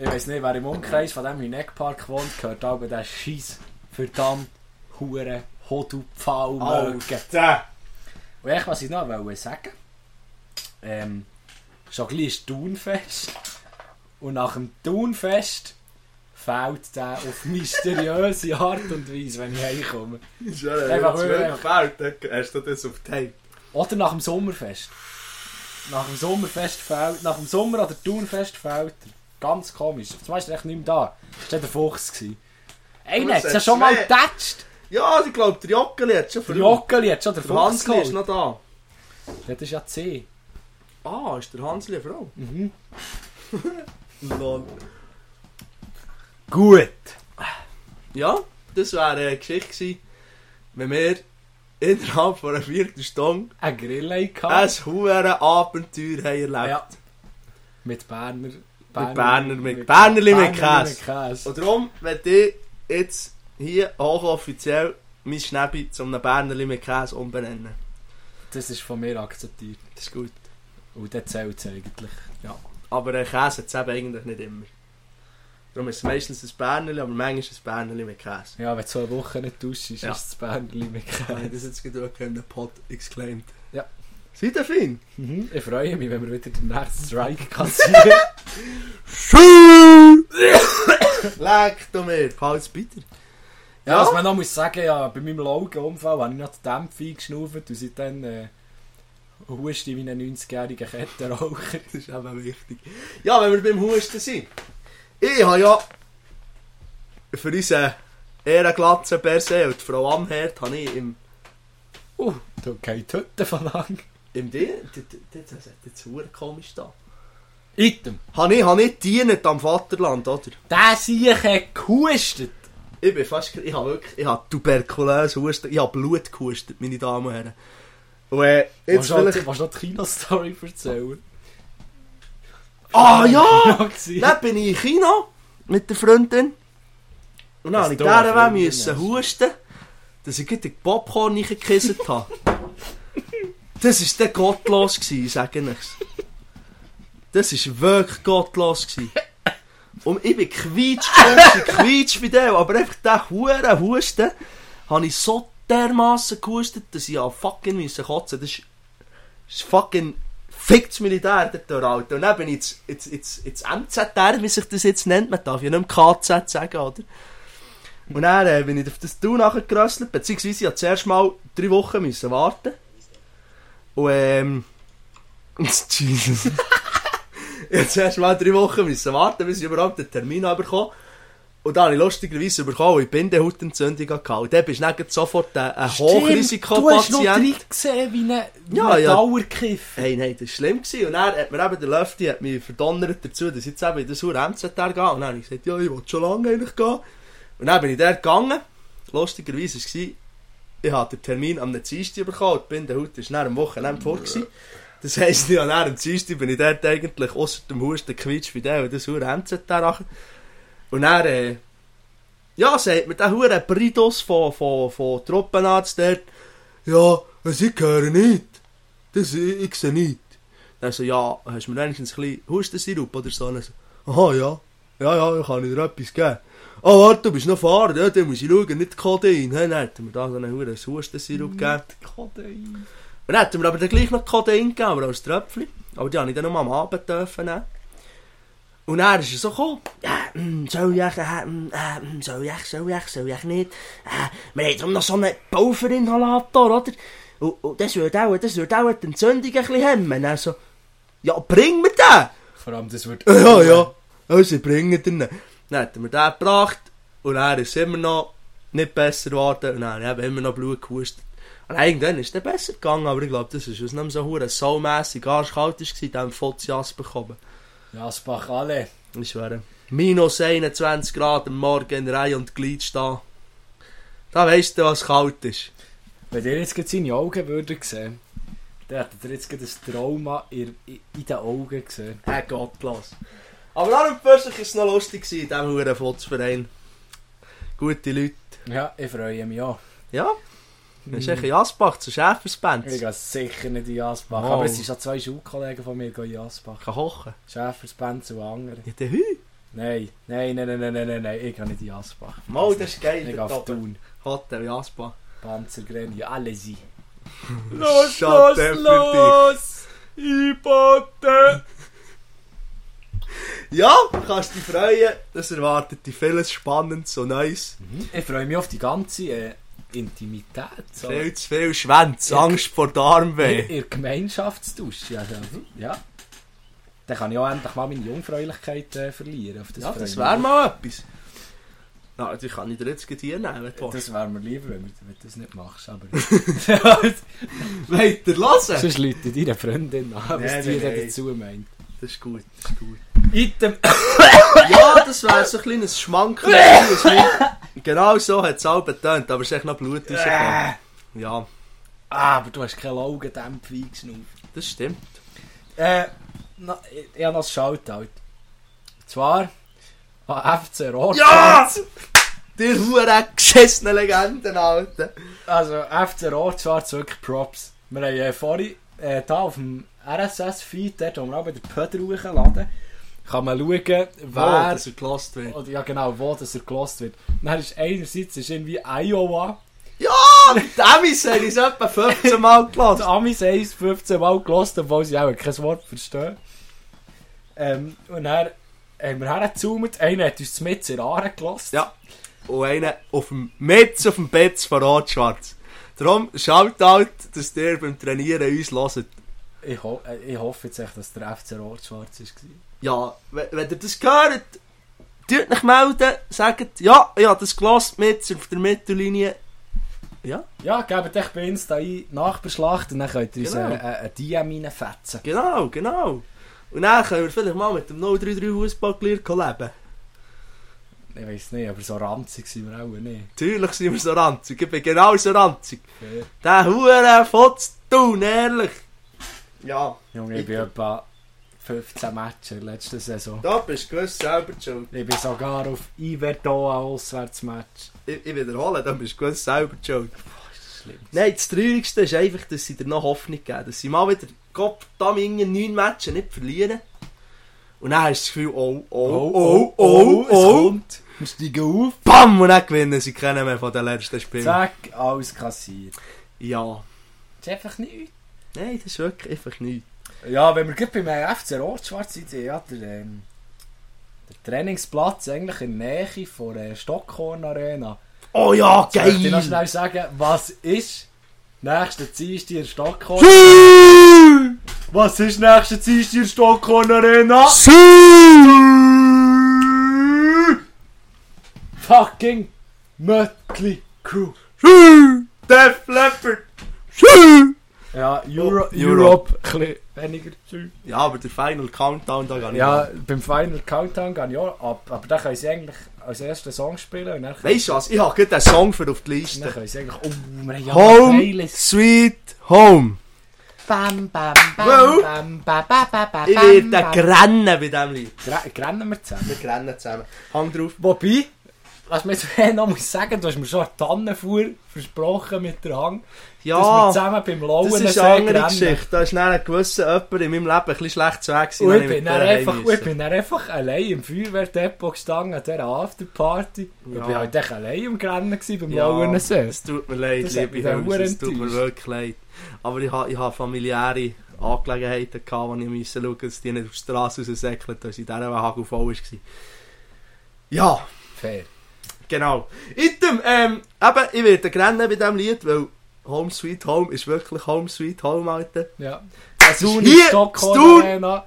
ich weiß nicht, wer im Umkreis von diesem Hüneck Park wohnt, gehört aber der Scheiß verdammt hure Hodupfau mögen. Und echt, was ich noch wollte sagen, ähm, schon gleich ist Thunfest. Und nach dem Thunfest fällt der auf mysteriöse Art und Weise, wenn ich heimkomme. Ja Einfach wirklich. Feld, hast du das auf Tape? Oder nach dem Sommerfest. Nach dem Sommerfest fällt, nach dem Sommer oder Thunfest fällt er. Ganz komisch. Zum Beispiel echt nicht mehr da. Das war der Fuchs. gewesen. Einer hat es ja schon mal getatscht. Ja, ich glaube, der Jockeli hat schon Der verloren. Joggeli hat schon den Der Fuchs Hansli ist geholt. noch da. Ja, das ist ja C. Ah, ist der Hansli eine Frau? Mhm. Lol. Gut. Ja, das wäre eine Geschichte gewesen, wenn wir innerhalb von einer Viertelstunde Ein Grill hatten. ein hure Abenteuer haben erlebt. Ja. Mit Berner... Berner- mit- Bernerli mit Käse. Käse. Und darum werde ich jetzt hier hochoffiziell mein Schnäppi zum einem Bernerli mit Käse umbenennen. Das ist von mir akzeptiert. Das ist gut. Und das zählt es eigentlich. Ja. Aber ein Käse hat es eben eigentlich nicht immer. Darum ist es meistens ein Bernerli, aber manchmal ist es ein Bernerli mit Käse. Ja, wenn du so eine Woche nicht duschst, Ja. ist das Bernerli mit Habe ich Käse. das jetzt gerade in den Pod exclaimed. Ja. Seid ihr fein? Mhm. Ich freue mich, wenn wir wieder den nächsten Strike kassieren. Leck du mir, Hals bitter. Ja, Ja? was man noch muss sagen, ja, bei meinem Laugenunfall habe ich noch die Dämpfe eingeschnauft und seitdem äh, huste ich wie ein 90-jähriger Kettenraucher. Das ist eben wichtig. Ja, wenn wir beim Husten sind. Ich habe ja für unseren Ehrenglatzen per se und Frau Amherd habe ich im Uh, da geht heute von lang. im D das hat jetzt komisch da. Item. Habe ich, habe ich gedient am Vaterland, oder? Der Sieg hat gehustet. Ich bin fast, ich habe wirklich, ich habe Tuberkulose Husten, ich habe Blut gehustet, meine Damen und Herren. Und äh, jetzt du willst du noch die Kino-Story erzählen? Ah ja! Dann bin ich in Kino mit der Freundin. Und dann habe ich Freundin müssen hast. husten, dass ich gleich den Popcorn reingekisselt habe. Das war dann gottlos, gewesen, ich sage ich's. Das war wirklich gottlos. Gewesen. Und ich bin quietschköpfig, quietschfidel, aber einfach diesen huren Husten habe ich so dermassen gehustet, dass ich an fucking müssen kotzen. Das ist, das ist fucking fickt's Militär dort, Alter. Und dann bin ich jetzt, jetzt MZR, wie sich das jetzt nennt. Man darf ja nicht mehr KZ sagen, oder? Und dann äh, bin ich auf das Tour nachgerösselt, beziehungsweise ich musste zuerst mal drei Wochen müssen warten. Und ähm... Jesus. ich musste zuerst mal drei Wochen müssen warten, bis ich überhaupt den Termin bekommen Und dann habe ich lustigerweise bekommen, weil ich Bindehautentzündung hatte. Und dann bist du dann sofort ein, ein Du hast noch Hochrisikopatient. gesehen wie ein, Ja, ja. Dauerkiff. Hey, nein, das war schlimm. Gewesen. Und dann hat mir eben der Löfti hat mich verdonnert dazu, dass ich jetzt eben in das Ur MZR gehe. Und dann habe ich gesagt, ja, ich wollte schon lange eigentlich gehen. Und dann bin ich dort gegangen. Lustigerweise war es, ich habe den Termin am Dienstag bekommen. Die Bindehaut war dann am Wochenende vor. Gewesen. Das heisst, dann am Dienstag bin ich dort eigentlich ausser dem Husten quietsch wie der und das Ur MZR nachher. Und dann, äh, ja, sagt mir der Hure Bridos von, von, von Truppenarzt dort, ja, sie gehören nicht. Das, ich, ich sehe nicht. Dann so, ja, hast du mir wenigstens ein bisschen Hustensirup oder so? Dann so, aha, ja. Ja, ja, ich kann dir etwas geben. Ah, warte, du bist noch Fahrer, ja, dann muss ich schauen, nicht Codein. Hey, dann hat er mir da so einen Huren Hustensirup gegeben. Kodein. Und dann hat er mir aber dann gleich noch Codein gegeben, aber als Tröpfchen. Aber die habe ich dann nur am Abend dürfen nehmen. Und dann ist er so gekommen, ja, mm, soll ich, äh, soll ich, soll ich, soll ich nicht, äh, wir haben darum noch so einen Pulverinhalator, oder? Und, und das würde auch, das würde auch die Entzündung ein bisschen hemmen. Er so, ja, bring mir den! Vor allem, das wird... Ja, ja, also bringen den. Dann hat er mir den gebracht und er ist immer noch nicht besser geworden und dann habe ich immer noch Blut gehustet. Und irgendwann ist es besser gegangen, aber ich glaube, das ist, was nicht so hure saumässig arschkalt war, dann Fotzias bekommen. Jasbach, alle. Ich schwöre. Minus 21 Grad am Morgen in Reihe und Glied stehen. Da weisst du, was kalt ist. Wenn ihr jetzt seine Augen würdet sehen, dann hättet ihr jetzt ein Trauma in, in, in den Augen gesehen. Herr Gott, bloß. Aber und für sich war es noch lustig in diesem huren Fotzverein. Gute Leute. Ja, ich freue mich auch. Ja, das ist echt in Asbach zu Schäfersband. Ich gehe sicher nicht in Jasbach. Wow. Aber es sind schon zwei Schulkollegen von mir die in Jasbach. Kann kochen. Schäfersbenz und andere. Ja, der Hü. Nein, nein, nein, nein, nein, nein, nein, nein, ich gehe nicht in Jasbach. Mal, das ist geil. Ich gehe auf. Thun. Hotel in Asbach. Panzergrenje, alle sie. Los, los, los! Ibote! Ja, du kannst dich freuen. Das erwartet dich vieles Spannendes und Neues. Ich freue mich auf die ganze äh, Intimität. So. Viel zu viel Schwänze. Angst vor Darmweh. In der Gemeinschaftstausch. Ja, ja. Dann kann ich auch endlich mal meine Jungfräulichkeit äh, verlieren. Auf das Ja, das wäre mal etwas. Na, die kann ich dir jetzt gleich hier nehmen, wenn du willst. Das wäre mir lieber, wenn, du das nicht machst. Aber ihr hören? sonst läutet deine Freundin an, was Nein, die nein. dazu meint. Das ist gut, das ist gut. Item. Ja, das wäre so ein kleines Schmankerl. genau so hat es auch betont, aber es ist echt noch Blut rausgekommen. Ja, Ah, aber du hast keine Augendämpfe eingeschnauft. das stimmt. Äh, na, ich, ich habe noch ein Shoutout. Und zwar an FC Rot. Ja! Die hure geschissene Legenden, Alter. Also FC Rot-Schwarz, wirklich Props. Wir haben äh, vorhin äh, da auf dem RSS-Feed, dort wo wir auch bei der Pöder hochladen, kann man schauen, wer... Wo, dass er gelost wird. oder, ja genau, wo das er gelost wird. Dann ist einerseits ist irgendwie Iowa, Ja, die Amis haben es etwa 15 Mal die gelost. Amis haben es 15 Mal gelost, obwohl sie auch kein Wort verstehen. Ähm, und dann haben wir hergezoomt, einer hat uns mit in Aare gelost. Ja. Und einer auf dem Metz auf dem Bett von Rot-Schwarz. Darum, Shoutout, dass ihr beim Trainieren uns hört. Ich, ho äh, ich hoffe jetzt echt, dass der FC Rot-Schwarz war. Ja, wenn, ihr das hört, tut euch melden, sagt, ja, ich habe das gelost mit auf der Mittellinie. Ja, Ja, gebt euch bei Insta ein, Nachbeschlacht und dann könnt ihr uns Genau. äh, äh, ein DM reinfetzen. genau, genau. Und dann können wir vielleicht mal mit dem 033 Fußballglier leben. Ich weiß nicht, aber so ranzig sind wir auch nicht. Natürlich sind wir so ranzig, ich bin genau so ranzig. Fair. Der Hure Fotz tun, ehrlich. Ja, Junge, ich bin etwa 15 Matches in der letzten Saison. da bist du gewiss selber schuld. Ich bin sogar auf Iverdoa Auswärtsmatch. Ich, ich wiederhole, da bist du gewiss selber schuld. Nein, das Traurigste ist einfach, dass sie dir noch Hoffnung geben. Dass sie mal wieder Gott da in neun Matches nicht verlieren. Und dann hast du das Gefühl, oh, oh, oh, oh, es oh. kommt. Wir steigen auf. Bam! Und dann gewinnen sie keinen mehr von den letzten Spielen. Zack, alles kassiert. Ja. Das ist einfach nichts. Nein, das ist wirklich einfach nichts. Ja, wenn wir gerade beim FC Rot-Schwarz sind, ja, der, ähm, der Trainingsplatz eigentlich in der Nähe von der Stockhorn Arena. Oh ja, möchte ich noch geil! schnell sagen, was ist nächste Dienstag in Stockhorn? Sü! Was ist nächste Dienstag in Stockhorn Arena? Fucking Mötley Crew. Def Leppard! Ja, Euro, Oh, Europe. Europe, ein bisschen weniger zu. Ja, aber der Final Countdown, da gar nicht. Ja, beim Final Countdown gehe ich auch ab, aber dann können sie eigentlich als ersten Song spielen und dann, Weißt du was? Ich habe gerade einen Song für auf die dann Liste. können sie eigentlich, oh, wir haben ja Home. Sweet Home. Bam, bam, Well, bam, bam, bam, bam, bam, Ich werde grennen bei diesem Lied. Gre- Rennen wir zusammen. Wir grennen zusammen. Hand drauf. Wobei, was mir jetzt noch muss sagen, du hast mir schon eine Tannenfuhr versprochen mit der Hang, dass wir Ja, zusammen beim Lauen das ist eine andere Geschichte. Da ist dann ein gewisser jemand in meinem Leben ein bisschen schlecht zu weg gewesen, ich bin, dann einfach, ich bin dann einfach allein im Feuerwehrdepot gestanden an dieser Afterparty. Ja. Ich bin halt echt allein im gewesen beim Ja, Lauensee. es tut mir leid, Das liebe Hörer, es tut mir wirklich leid. Aber ich habe ich familiäre Angelegenheiten gehabt, wo ich musste schauen, dass die nicht auf die Straße raussäckeln, dass in dieser Hagel voll war. Ja, Fair. Genau. Item, ähm, eben, ich werde rennen bei diesem Lied, weil Home Sweet Home ist wirklich Home Sweet Home, Alter. Ja. Es ist hier, Stockholm. Arena.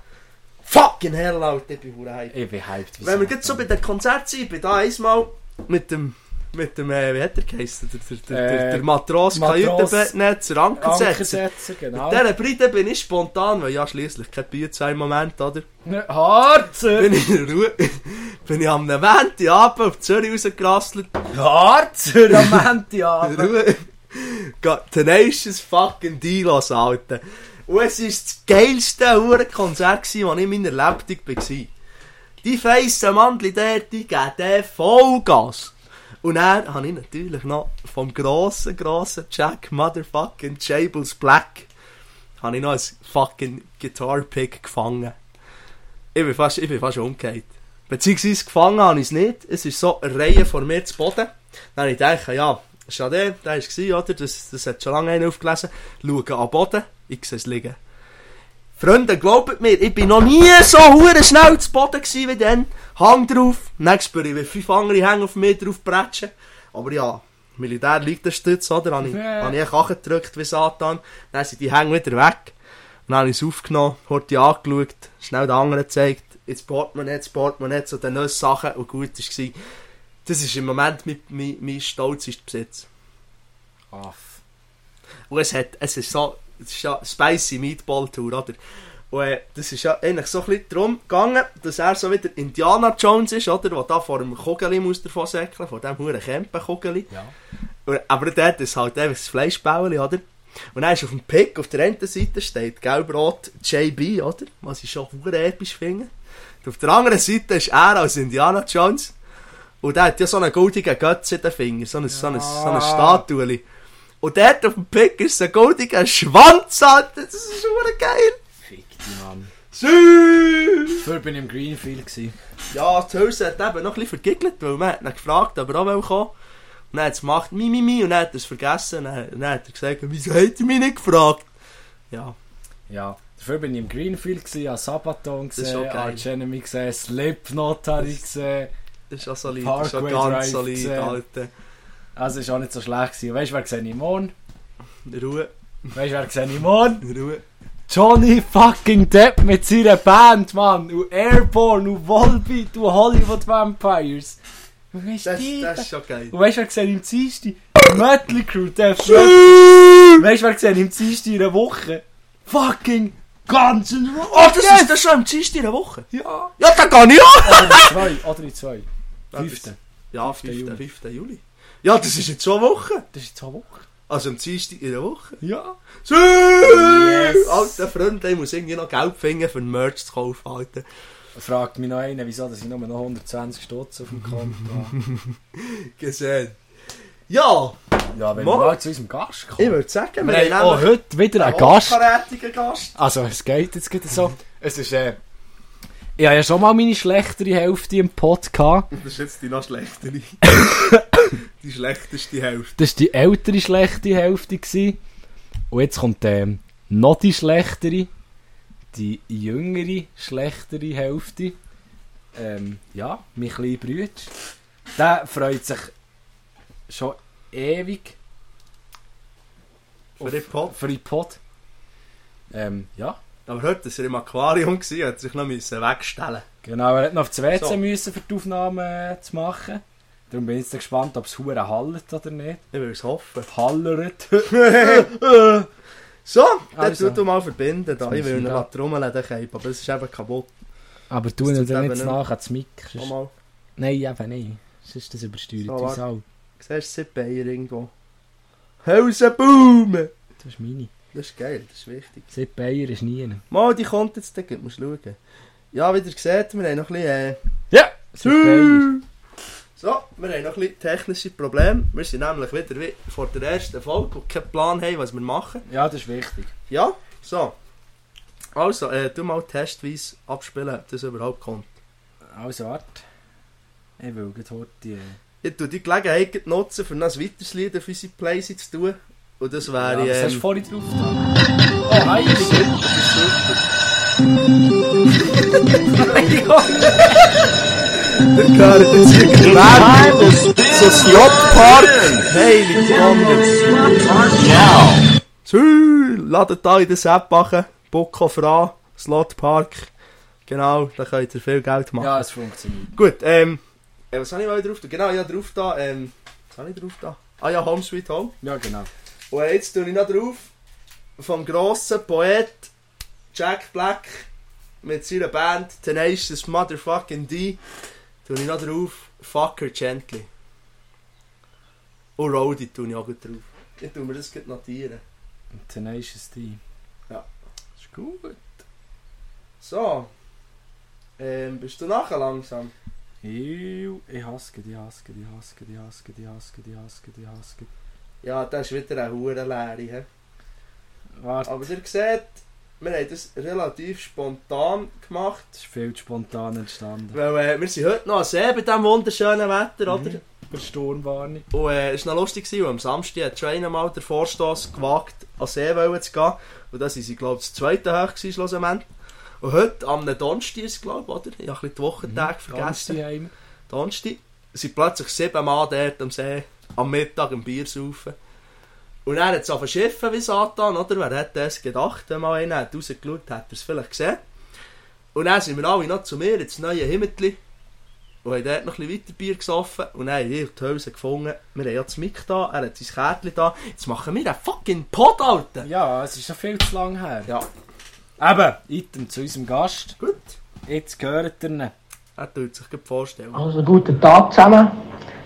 Fucking hell, Alter, ich bin hyped. Ich bin hyped. Wenn wir jetzt so bei den Konzerten sind, ich bin da einmal mit dem, mit dem, äh, wie hat der geheißen? Der, der, der, der, Äh, der Matros Matros- Kajütenbettnetzer, Ankersetzer. Ankersetzer, genau. Mit dieser Bride bin ich spontan, weil ja schliesslich kein Bier zu einem Moment, oder? Harzer! Bin ich in der Ruhe, bin ich am Abend Abend auf Zürich rausgerasselt, Harzer am Ende, in der Ruhe, Tenacious fucking Dilos, Alter. Und es war das geilste Hurenkonzert, das ich in meiner Lebtung war. Die feissen Mandli dort, die geben Vollgas. Und dann habe ich natürlich noch vom grossen, grossen Jack Motherfucking Jables Black habe ich noch ein fucking Guitar Pick gefangen. Ich bin fast, ich bin fast umgekehrt. Beziehungsweise gefangen habe ich es nicht. Es ist so eine Reihe vor mir zu Boden. Dann habe ich gedacht, ja, Schade, der war es, oder? Das, das hat schon lange einer aufgelesen. Schauen den Boden, ich sehe es liegen. Freunde, glaubt mir, ich bin noch nie so hure schnell zu Boden gewesen wie dann. Hang drauf, nächstes spüre ich, wie fünf andere hängen auf mir drauf bretschen. Aber ja, Militär liegt der Stütz, oder? Habe ich, Ja. habe ich angedrückt wie Satan. Dann sind die Hänge wieder weg. Dann habe ich es aufgenommen, hat die angeschaut, schnell den anderen gezeigt, ins Portemonnaie, ins Portemonnaie, zu den neuen Sachen und gut war. Das ist im Moment mein, mein, mein stolzester Besitz. Aff. Und es, hat, es ist so, es ist ja Spicy Meatball Tour, oder? Und äh, das ist ja eigentlich so ein bisschen darum gegangen, dass er so wieder Indiana Jones ist, oder? Der da vor dem Kugeli muss davon säckeln, vor dem huren Kempen-Kugeli. Ja. Und- Aber dort ist halt einfach das Fleischbäuli, oder? Und dann ist auf dem Pick, auf der einen Seite steht Gelbrot JB, oder? Was ich schon hure episch finde. Und auf der anderen Seite ist er als Indiana Jones. Und der hat ja so einen goldigen Götz in den Fingern, so eine, so eine, so eine Ja. Statue. Und dort auf dem Pick ist so ein goldiger Schwanz, Alter. Das ist schon geil. Fick die Mann. Süß! Dafür bin ich im Greenfield gewesen. Ja, die Hülse hat eben noch ein bisschen vergiggelt, weil man hat ihn gefragt, ob er auch kommen Und dann hat es gemacht, mi, mi, mi, und dann hat er es vergessen. Und dann, hat er gesagt, wieso hat er mich nicht gefragt? Ja, Ja. Dafür bin ich im Greenfield gewesen, habe Sabaton gesehen, geil. Arch Enemy gesehen, Slipknot habe ich gesehen. das ist auch solid, das ist auch Parkway ganz Drive solid, gesehen. Alter. Also ist auch nicht so schlecht gewesen. Weißt du, wer gesehen ich morgen? Ruhe, Weißt du, wer gesehen ich morgen? Ruhe. Johnny fucking Depp mit seiner Band, Mann. Und Airborne, und Volbeat, und Hollywood Vampires. Und weißt Das, du, das ist schon geil. und weißt du, wer gesehen im Dienstag? Mötley Crew, der Weißt du, wer gesehen im Dienstag in einer Woche? Fucking Guns N' Roses. Oh, das ist das schon am Dienstag in der Woche? Ja. Ja, da kann ich auch! Oder in zwei, oder in zwei. Fünfte. Ja, 5. 5. Juli. 5. Juli. Ja, das ist in zwei Wochen. Das ist in zwei Wochen. Also am Dienstag in der Woche. Ja. Süß! Yes. Alter Freund, ich muss irgendwie noch Geld finden, für Merch zu kaufen, Alter. Fragt mich noch einer, wieso dass ich nur noch 120 Stutz auf dem Konto habe. Gesehen. Ja, Ja, wenn Mo- wir mal zu unserem Gast ich kommen. würde sagen, Wir haben auch heute wieder einen Gast. Gast. Also, es geht jetzt gerade so. Es ist, äh, ich habe ja schon mal meine schlechtere Hälfte im Pod gehabt. Das ist jetzt die noch schlechtere. die schlechteste Hälfte. Das war die ältere schlechte Hälfte. Gewesen. Und jetzt kommt ähm, noch die schlechtere. Die jüngere, schlechtere Hälfte. Ähm, ja, mein kleiner Bruder. Der freut sich schon ewig Für den Pod. für den Pod. Ähm, ja, Aber heute war er im Aquarium, gewesen, hat sich noch müssen wegstellen genau. Er hat noch auf das WC So. müssen, für die Aufnahme äh, zu machen. Darum bin ich jetzt gespannt, ob es hure hallert oder nicht. Ich will es hoffen. Hallert. So, dann Also. tu du mal verbinden. Da. Ich will ihn den Cape, aber es ist eben kaputt. Aber du ihn tut dann nicht. nachher zu Mic. Schau sonst- mal. Nein, eben nicht. Sonst das übersteuert So, uns auch. Siehst du Sid Bayer irgendwo? Hausenboom! Das ist meine. Das ist geil, das ist wichtig. Sepp Bayer ist nie. Mal, die kommt jetzt, da musst du schauen. Ja, wie ihr seht, wir haben noch ein bisschen... Äh, Ja! So, wir haben noch ein bisschen technische Probleme. Wir sind nämlich wieder wie vor der ersten Folge und keinen Plan haben, was wir machen. Ja, das ist wichtig. Ja, so. Also, äh, du mal testweise abspielen, ob das überhaupt kommt. Also, warte. Ich will heute die... Ich tue die Gelegenheit nutzen, für noch ein weiteres Lied auf unsere Playlist zu tun. Und das Ja, wäre... was hast du ähm, vorhin drauf? Oh, heilig! Der gehört jetzt hier Gewerbe. So Slotpark. Heilig Wonder. Tschü, ladet da in das App machen. Auf an. Slotpark. Genau, da könnt ihr viel Geld machen. Ja, es funktioniert. Gut, ähm... äh, Was habe ich mal drauf da? Genau, ja, drauf da. Ähm, was habe ich drauf da? Ah ja, Home Sweet Home. Ja, genau. Und jetzt tue ich noch drauf vom grossen Poet Jack Black mit seiner Band Tenacious Motherfucking D tue ich noch drauf Fucker Gently. Und Roadie tue ich auch drauf. Ich tue mir das notieren. Tenacious D. Ja. Ist gut. So. Ähm, bist du nachher langsam? Ew, ich hasse die, hasse die, hasse die, hasse die, hasse die, hasse die, hasse. Ja, das ist wieder eine hure Leere. he? Warte, Aber ihr seht, wir haben das relativ spontan gemacht. es ist viel zu spontan entstanden. Weil äh, wir sind heute noch am See bei diesem wunderschönen Wetter, oder? Per Sturmwarnung. Und äh, es war noch lustig, weil am Samstag hat Trainer mal den Vorstoß gewagt, an See zu gehen. Und da sind sie, glaube ich, das zweite hoch schlussendlich. Und heute, am Donnerstag ist glaube ich, oder? Ich habe ein bisschen die Wochentage vergessen. Heim. Donnerstag sind plötzlich sieben Mann dort am See, am Mittag ein Bier saufen. Und dann hat es auf Schiffen wie Satan, oder? Wer hätte das gedacht, wenn mal einer hat rausgeschaut, hat er es vielleicht gesehen. Und dann sind wir alle noch zu mir ins neue Himmeltli und haben dort noch ein bisschen weiter Bier gesoffen und dann haben wir die Hose gefunden. Wir haben ja das Mic da, er hat sein Kärtchen da. Jetzt machen wir einen fucking Pod, Alter! Ja, es ist schon viel zu lang her. Ja, Eben, Item zu unserem Gast. gut. Jetzt gehört ihr ihn. Er tut sich gut vorstellen. Also guten Tag zusammen.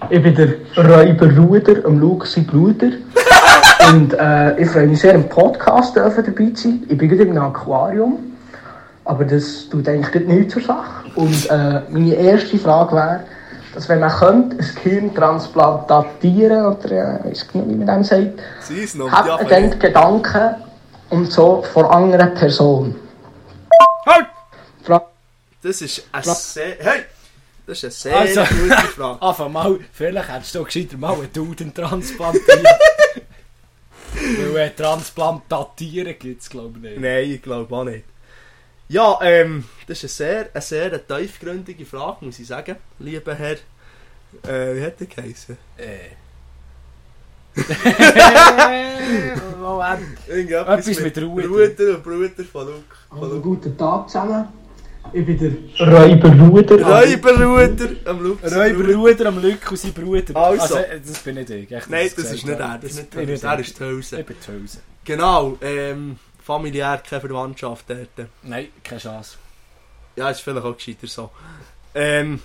Ich bin der Räuber Ruder, am Luke sein Bruder. Und äh, ich freue mich sehr, im Podcast dürfen dabei zu sein. Ich bin gerade im Aquarium. Aber das tut eigentlich nichts zur Sache. Und äh, meine erste Frage wäre, dass wenn man könnte, ein Gehirn transplantieren oder äh, ich weiß nicht, wie man dem sagt, noch hat man dann Gedanken und so von anderen Personen. Halt! Fra Das ist eine sehr... Hey! Das ist eine sehr Also- gute Frage. Einfach mal, vielleicht hättest du gescheiter mal einen Duden transplantiert. Weil äh, Transplantatieren gibt es, glaube ich, nicht. Nein, ich glaube auch nicht. Ja, ähm, das ist eine sehr, eine sehr tiefgründige Frage, muss ich sagen, lieber Herr. Äh, wie hat der geheißen? Äh. Moment. Irgendetwas Etwas mit Ruder. Ruder und Bruder von Luke. guten Tag zusammen. Ich bin der Räuber Ruder. Räuberruder am Luke. Räuber Bruder am Lück und sein Bruder. Also. äh, das bin nicht ich. Echt, Nein, das ist nicht er, das ist nicht er, er ist die Hause. Ich bin. Genau, ähm, familiär keine Verwandtschaft dort. Nein, keine Chance. Ja, ist vielleicht auch gescheiter so. Ähm,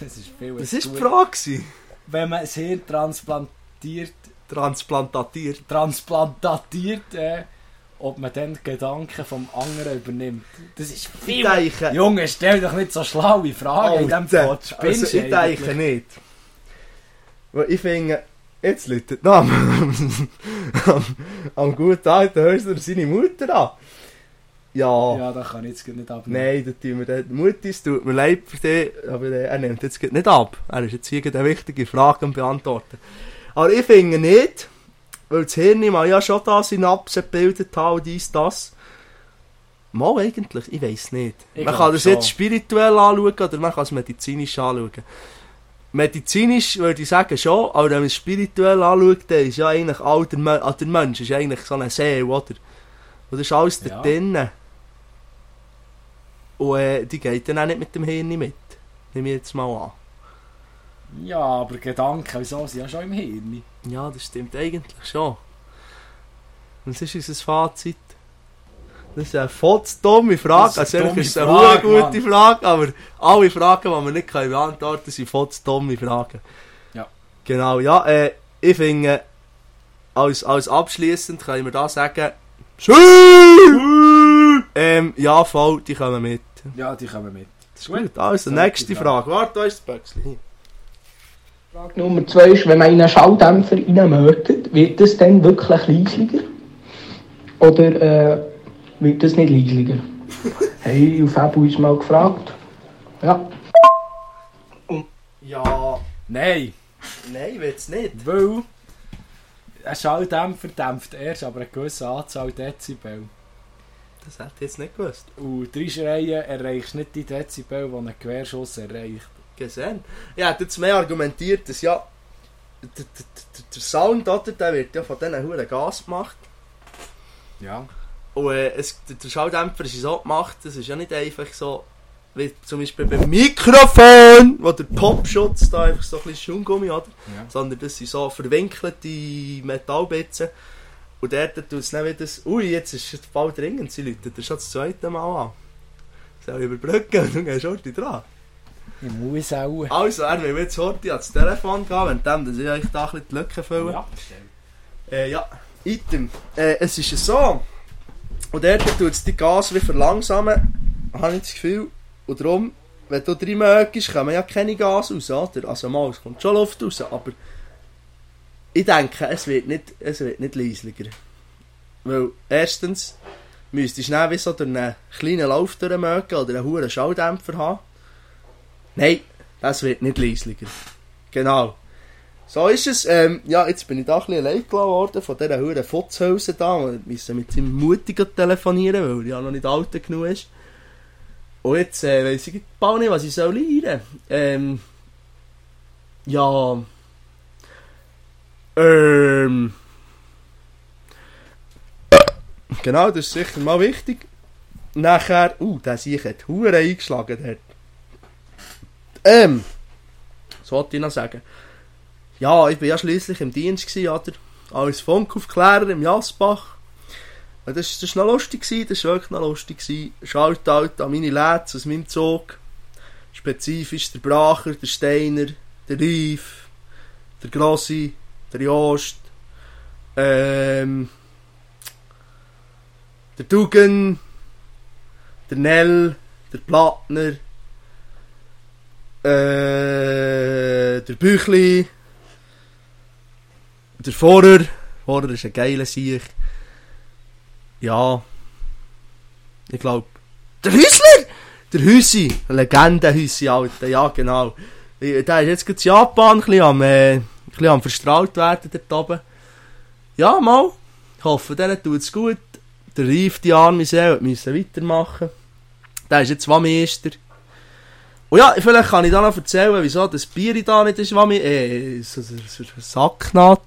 Das ist viel was war die. Frage? Wenn man ein Hirn transplantiert, Transplantiert. transplantatiert, äh, ob man dann die Gedanken vom anderen übernimmt. Das ist viel... Denke... Junge, stell doch nicht so schlaue Fragen in diesem Alter, Pod. Spinnst also ich eigentlich? denke nicht. Weil ich finde, jetzt läutet am, am, am guten alten Hörster seine Mutter an. Ja, Ja, da kann ich jetzt nicht abnehmen. nein, da tun wir den Mutti, es tut mir leid für dich, aber er nimmt jetzt nicht ab. Er ist jetzt hier eine wichtige Frage am beantworten. Aber ich finde nicht, weil das Hirn mal ja schon da Synapsen gebildet hat und dies, das. Mal eigentlich, ich weiß nicht. Ich man kann das schon. jetzt spirituell anschauen oder man kann es medizinisch anschauen. Medizinisch würde ich sagen schon, aber wenn man es spirituell anschaut, dann ist ja eigentlich all der, Me ah, der Mensch ist eigentlich so eine Seele, oder? Und das ist alles Ja. da drinnen. Und äh, die geht dann auch nicht mit dem Hirn mit. Nehme ich jetzt mal an. Ja, aber Gedanken, wieso sind ja schon im Hirn? Ja, das stimmt eigentlich schon. Und das ist unser Fazit. Das ist eine zu dumme Frage. Das ist Also eine eigentlich ist eine Frage, gute. Frage, aber alle Fragen, die wir nicht beantworten können, sind zu dumme Fragen. Ja. Genau, ja, äh, ich finde, als, als abschließend können wir da sagen, Schön! Ähm, ja, voll, die kommen mit. Ja, die kommen mit. Das ist gut. Also, nächste Frage. Frage. Warte, da ist das Böckchen. Frage Nummer zwei ist, wenn man in einen Schalldämpfer reinmörtet, wird das dann wirklich leislicher? Oder äh, wird das nicht leisliger? hey, auf Fabu uns mal gefragt. Ja. Ja, Nein, nein, will es nicht. weil ein Schalldämpfer dämpft erst aber eine gewisse Anzahl Dezibel. Das hätte ich jetzt nicht gewusst. Und drei Schreien erreichst nicht die Dezibel, die ein Querschuss erreicht. Gesehen. Ich hätte jetzt mehr argumentiert, dass ja der, der, der, der Sound, oder, der wird ja von diesen Huren Gas gemacht. Ja. Und äh, es, der- der Schalldämpfer ist so gemacht, das ist ja nicht einfach so, wie zum Beispiel beim Mikrofon, wo der Popschutz da einfach so ein bisschen Schaumgummi hat, ja. sondern das sind so verwinkelte Metallbitzen. Und dort tut es dann wieder, das, ui, jetzt ist es bald dringend, sie läuten das schon das zweite Mal an. Soll ich überbrücken und dann gehst du dran. Ich muss auch. Also, er will jetzt heute ans Telefon gehen, wenn dem, dass ich euch da ein bisschen die Lücke fülle. Ja, Äh, ja, Item. Äh, es ist so. Und dort tut es die Gas wie verlangsamen, habe ich das Gefühl. Und darum, wenn du drin mögest, kommen ja keine Gas raus, oder? Also mal, es kommt schon Luft raus, aber ich denke, es wird nicht, es wird nicht leislicher. Weil erstens müsstest du schnell wie so durch einen kleinen Lauf durchmögen oder einen hohen Schalldämpfer haben. Nein, das wird nicht leislicher. Genau. So ist es. Ähm, ja, jetzt bin ich da ein bisschen allein gelassen worden von dieser huren Futzhülse da. Wir müssen mit seinem Mutiger telefonieren, weil er noch nicht alt genug ist. Und jetzt äh, ich bald nicht, was ich soll lernen. Ähm, ja. Ähm. Genau, das ist sicher mal wichtig. Nachher, uh, der sich hat Huren eingeschlagen dort. Ähm, was wollte ich noch sagen? Ja, ich war ja schliesslich im Dienst gewesen, oder? Als Funkaufklärer im Jasbach. Und das, war noch lustig, gewesen, das war wirklich noch lustig. gewesen. Shoutout an meine Lads aus meinem Zug. Spezifisch der Bracher, der Steiner, der Rief, der Grossi, der Jost, ähm, der Dugan, der Nell, der Plattner, äh, der Büchli, der Vorer. Vorer ist ein geiler Sieg. Ja. Ich glaube. Der Hüsler! Der Hüsi. Legende Hüsi, Alter. Ja, genau. Der ist jetzt gerade Japan ein ein bisschen am verstrahlt werden dort oben. Ja, mal. Ich hoffe, denen tut es gut. Der Rief, die arme Seele, müssen weitermachen. Der ist jetzt Wammeister. Und ja, vielleicht kann ich da noch erzählen, wieso das Bier da nicht ist Wammi, äh, so, so, so,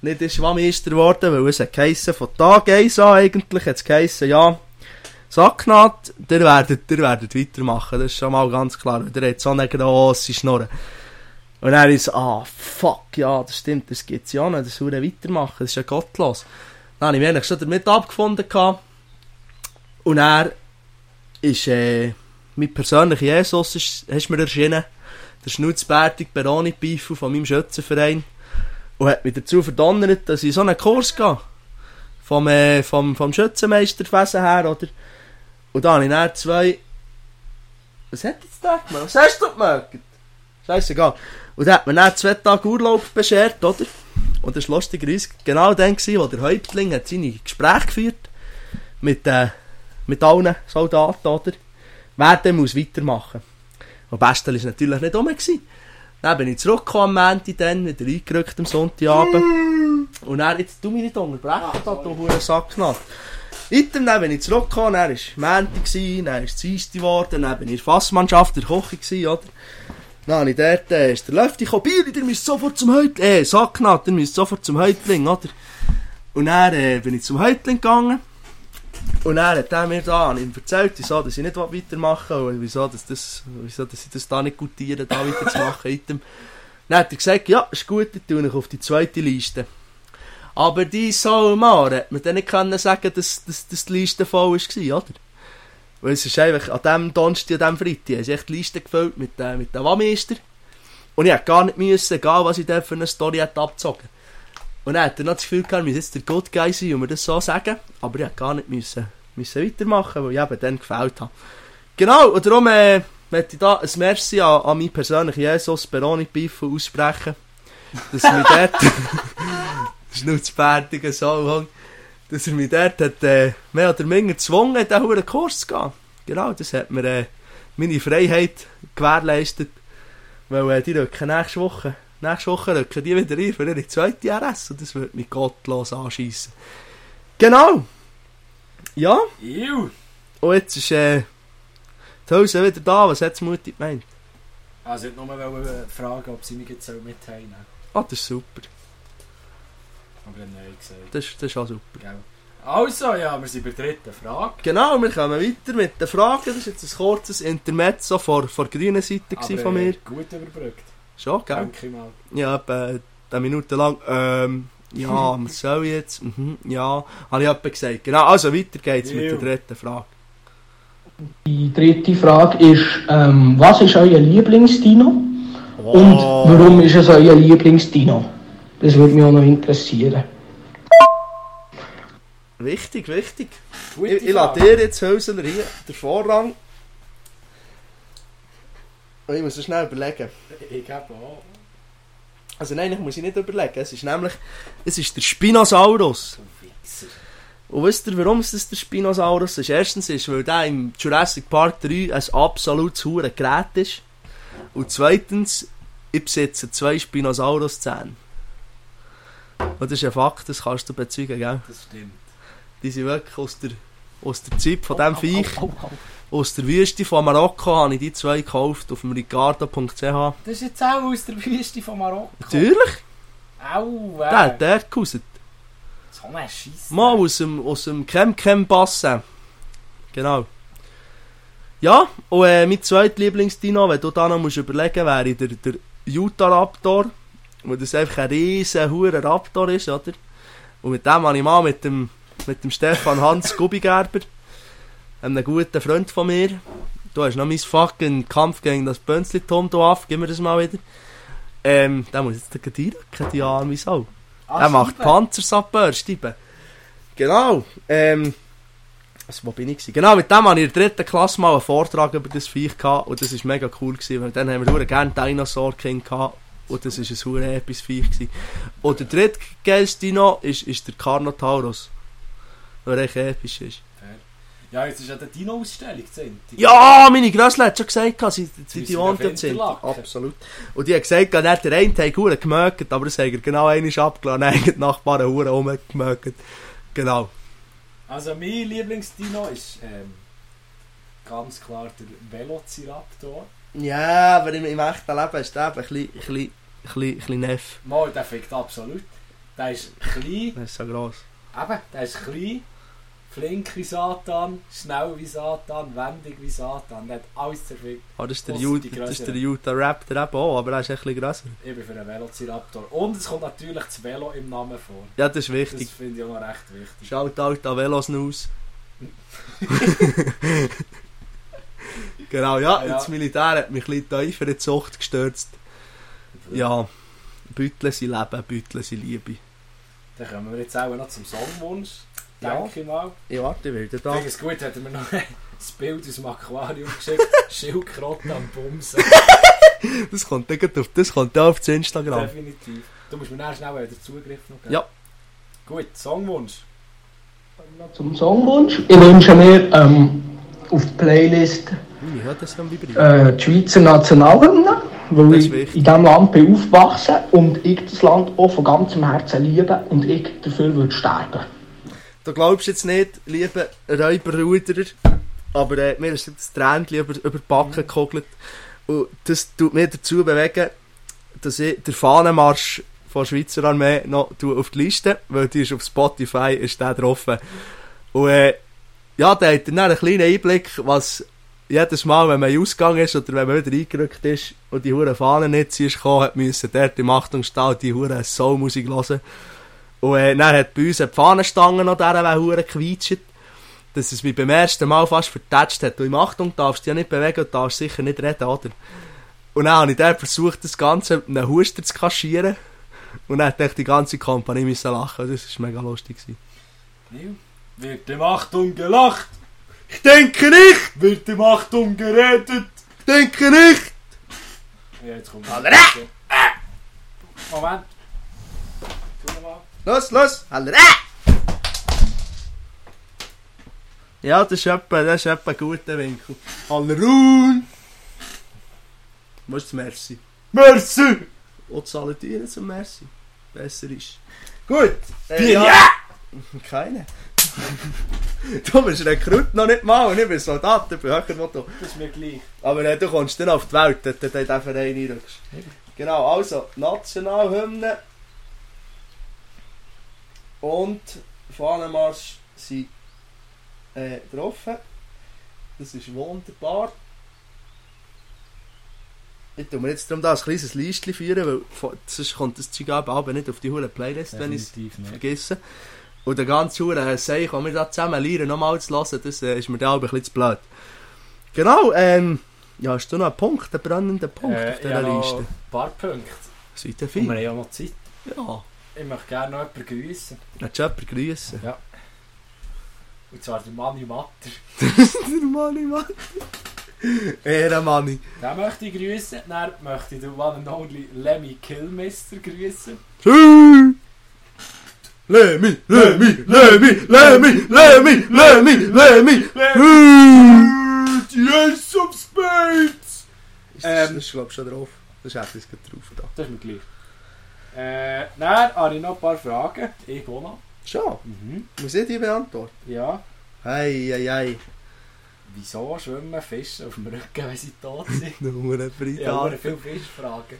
nicht ist Wammeister geworden, weil es geheissen, von Tag 1 an eigentlich hat es geheissen, ja, Sacknaht, der werdet, der werdet weitermachen, das ist schon mal ganz klar, weil der hat so eine grosse Schnurre. Und dann ist ah, fuck, ja, das stimmt, das gibt's ja nicht, das soll er weitermachen, das ist ja gottlos. Dann habe ich mich eigentlich schon damit abgefunden gehabt. Und er ist, äh, mein persönlicher Jesus ist, ist mir erschienen. Der schnutzbärtige Beroni Piffel von meinem Schützenverein. Und hat mich dazu verdonnert, dass ich so einen Kurs gehe. Vom, äh, vom, vom Schützenmeisterfesen her, oder? Und da habe ich dann zwei... Was hat jetzt der gemacht? Was hast du gemerkt? Scheißegal. Und da hat mir dann zwei Tage Urlaub beschert, oder? Und das war lustigerweise genau dann, wo der Häuptling hat seine Gespräche geführt mit, äh, mit allen Soldaten, oder? Wer denn muss weitermachen. Und Bestel war natürlich nicht rum. Dann bin ich zurückgekommen am Montag, dann wieder eingerückt am Sonntagabend. Und dann, jetzt tu mich nicht unterbrechen, da, du hoher Sacknatt. Item, dann bin ich zurückgekommen, dann war Montag, dann ist es Dienstag geworden, dann bin ich in der Fassmannschaft der Koche gewesen, oder? Dann habe ich dort, äh, ist der Löfti gekommen, Bieri, ihr müsst sofort zum Häuptling, äh, Sacknatt, ihr müsst sofort zum Häuptling, oder? Und dann äh, bin ich zum Häuptling gegangen. Und dann hat er mir da ihm erzählt, wieso, dass ich nicht weitermachen will, und wieso, dass, das, wieso, dass ich das da nicht gutiere, da weiterzumachen. Dann hat er gesagt, ja, ist gut, ich tue dich auf die zweite Liste. Aber die Salmar hat mir dann nicht können sagen, dass, dass, dass die Liste voll war, oder? Weil es ist einfach an dem Donnerstag, an dem Freitag, sie echt die Liste gefüllt mit, äh, mit den Wammeister. Und ich hätte gar nicht müssen, egal was ich da für eine Story hätte abgezogen. Und dann hat er noch das Gefühl gehabt, wir jetzt der Good Guy sein und mir das so sagen. Aber ich hätte gar nicht müssen, müssen weitermachen, weil ich eben dann gefällt habe. Genau, und darum äh, möchte ich da ein Merci an, an meinen persönlichen Jesus Beroni Piffel aussprechen. Dass er mich dort... schnutzbärtiger Sauhang, dass er mich dort hat, äh, mehr oder minder gezwungen, in diesen Kurs zu gehen. Genau, das hat mir äh, meine Freiheit gewährleistet. Weil äh, die rücken nächste Woche nächste Woche rücken die wieder rein für ihre zweite RS und das wird mich gottlos anschiessen. Genau. Ja, Ew. und jetzt ist äh, die Hose wieder da. Was hat Mutti gemeint? Also ich wollte nur wollen fragen, ob sie mich jetzt mit heimnehmen Ah, das ist super. Aber Nein gesagt. Das, das ist auch super. Gell. Also, ja, wir sind bei der dritten Frage. Genau, wir kommen weiter mit den Fragen. Das ist jetzt ein kurzes Intermezzo vor der grünen Seite Aber, von mir. äh, gut überbrückt, Schon, gell? denke ich mal. Ja, etwa eine Minute lang. Ähm, ja, was soll ich jetzt? Mhm, ja, habe ich etwa gesagt. Genau, also weiter geht's mit der dritten Frage. Die dritte Frage ist, ähm, was ist euer Lieblingsdino? Und Oh. warum ist es euer Lieblingsdino? Das würde mich auch noch interessieren. Wichtig, wichtig. Ich, ich lasse dir jetzt, Hölzler, hier den Vorrang. Ich muss so schnell überlegen. Ich gebe auch. Also nein, ich muss ich nicht überlegen. Es ist nämlich, es ist der Spinosaurus. Und wisst ihr, warum es das der Spinosaurus ist? Erstens ist, weil der im Jurassic Park 3 ein absolutes hure Gerät ist. Und zweitens, ich besitze zwei Spinosaurus-Zähne. Und das ist ein Fakt, das kannst du bezeugen, gell? Das stimmt. Die sind wirklich aus der, aus der Zeit von diesem Au, au, Viech. au, au. Aus der Wüste von Marokko habe ich die zwei gekauft auf dem ricardo.ch. Das ist jetzt auch aus der Wüste von Marokko. Natürlich, Au, der äh. hat der gehauset. So ein Scheiss. Mal aus dem, aus dem Chem-Chem-Bassin. Genau. Ja, und äh, mein zweites Lieblingsdino, wenn du da noch musst überlegen wäre der, der Utah Raptor. Weil das einfach ein riesen hure Raptor ist, oder? Und mit dem habe ich mal mit dem, mit dem Stefan Hans Gubigerber, einem guten Freund von mir, du hast noch mein fucking Kampf gegen das Bönzli-Tom da auf, gib mir das mal wieder. Ähm, den muss ich jetzt gleich reinrücken, die arme Sau. Ah, er macht Scheibe. Panzersapper, Stiebe. Genau. Ähm, also, wo bin ich? gewesen? Genau, mit dem hatte ich in der dritten Klasse mal einen Vortrag über das Viech gehabt, und das war mega cool, gewesen, weil dann haben wir gerne Dinosaur King gehabt, und das war ein verdammt episches Viech. Gewesen. Und der dritte geilste Dino ist, ist der Carnotaurus. Weil er echt episch ist. Ja, jetzt ist ja die Dino-Ausstellung Ende. Ja, meine Grössle hat schon gesagt, sie, sie, die jetzt sind. Absolut. Und die hat gesagt, er hat der eine Tag verdammt gemögt, aber das hat er genau einmal abgelassen, dann haben die Nachbarn verdammt rumgemögt. Genau. Also mein Lieblingsdino ist ähm, ganz klar der Velociraptor. Ja, aber im, im echten Leben ist der ein bisschen, ein bisschen, ein bisschen, ein bisschen neff. Mal, der fickt absolut. Der ist klein, Das ist so gross. eben, der ist klein, flink wie Satan, schnell wie Satan, wendig wie Satan. Der hat alles zerfickt. Oh, das ist der, Utah, das ist der eben auch, aber er ist ein bisschen grösser. Ich bin für einen Velociraptor. Und es kommt natürlich das Velo im Namen vor. Ja, das ist Das wichtig. finde ich auch noch recht wichtig. Schaut halt an Velos aus. genau, ja, Ja. das Militär hat mich ein bisschen tiefer in die Zucht gestürzt. Ja, Büttle sind Leben, Büttle sind Liebe. Dann kommen wir jetzt auch noch zum Songwunsch. Ja. Denke ich mal. Ja, warte, ich will Ich da. finde es gut, hat er mir noch ein Bild aus dem Aquarium geschickt. Schildkröte am Bumsen. Das kommt dann auf, das kommt dann auf das Instagram. Definitiv. Du musst mir nachher schnell wieder Zugriff noch geben. Ja. Gut, Songwunsch. Zum Songwunsch. Ich wünsche mir ähm, auf die Playlist Ich das äh, die Schweizer Nationalhymne, weil Das ich wichtig. in diesem Land bin aufgewachsen und ich das Land auch von ganzem Herzen liebe und ich dafür würde sterben. Du glaubst jetzt nicht, liebe Räuberruderer, aber äh, mir ist das Tränchen über, über die Backen gekogelt. Und das tut mich dazu bewegen, dass ich den Fahnenmarsch von Schweizer Armee noch auf die Liste, weil die ist auf Spotify, ist der drauf. Und äh, ja, da hat dann einen kleinen Einblick, was jedes Mal, wenn man Ausgang ist oder wenn man wieder eingerückt ist und die hure Fahnen nicht ist gekommen, hat müssen dort im Achtungsstall die hure Soulmusik hören. Und äh, dann hat bei uns eine Fahnenstange noch der, der hure quietscht. Dass es mich beim ersten Mal fast vertätscht hat. Und im Achtung darfst du ja nicht bewegen und darfst sicher nicht reden, oder? Und dann habe ich dann versucht, das Ganze mit einem Huster zu kaschieren. Und dann hat die ganze Kompanie müssen lachen. Das war mega lustig. Gewesen. Wird dem Achtung gelacht? Ich denke nicht! Wird dem Achtung geredet? Ich denke nicht! Ja, jetzt kommt Moment. Los, los! Haller! Ja, das ist etwa, das ist etwa ein guter Winkel. Hallerun! Wo ist das Merci? Merci! Und salutieren zum Merci. Besser ist. Gut. Äh, Bier, Keine. du bist Rekrut noch nicht mal und ich bin Soldat, ich bin höher du. Das ist mir gleich. Aber äh, du kommst dann auf die Welt, wenn du in diesen Verein reinrückst. Genau, also Nationalhymne und Fahnenmarsch sind äh, getroffen. Das ist wunderbar. Ich tue mir jetzt darum da ein kleines Listchen führen, weil sonst kommt das Zeug aber aber nicht auf die hohe Playlist, wenn ich es vergesse. Und der ganze Hure Seich, den wir da zusammen lernen, nochmal zu hören, das äh, ist mir dann auch ein bisschen zu blöd. Genau, ähm, ja, hast du noch einen Punkt, einen brennenden Punkt Äh, auf dieser noch Liste? ein paar Punkte. Seid ihr Und wir viel? haben ja noch Zeit. Ja. Ich möchte gerne noch jemanden grüßen. Willst du jemanden grüßen? Und zwar den Manni Matter. Der Manni, Mann. Ehrenmanni. Den möchte ich grüßen. Dann möchte ich den One and Only Lemmy Killmister grüßen. Tschüss. Lemmy, Lemmy, Lemmy, Lemmy, Lemmy, Lemmy, Lemmy. Die Ace of Spades! Ist Ähm. das, das ist glaube ich schon drauf. Das ist gerade drauf da. Das ist mir gleich. Äh, dann habe ich noch ein paar Fragen. Ich noch. Schon? Mhm. Muss ich die beantworten? Ja. Ei, ei, ei. Wieso schwimmen Fische auf dem Rücken, wenn sie tot sind? Nur ein Ja, aber Freitag. viele Fischfragen.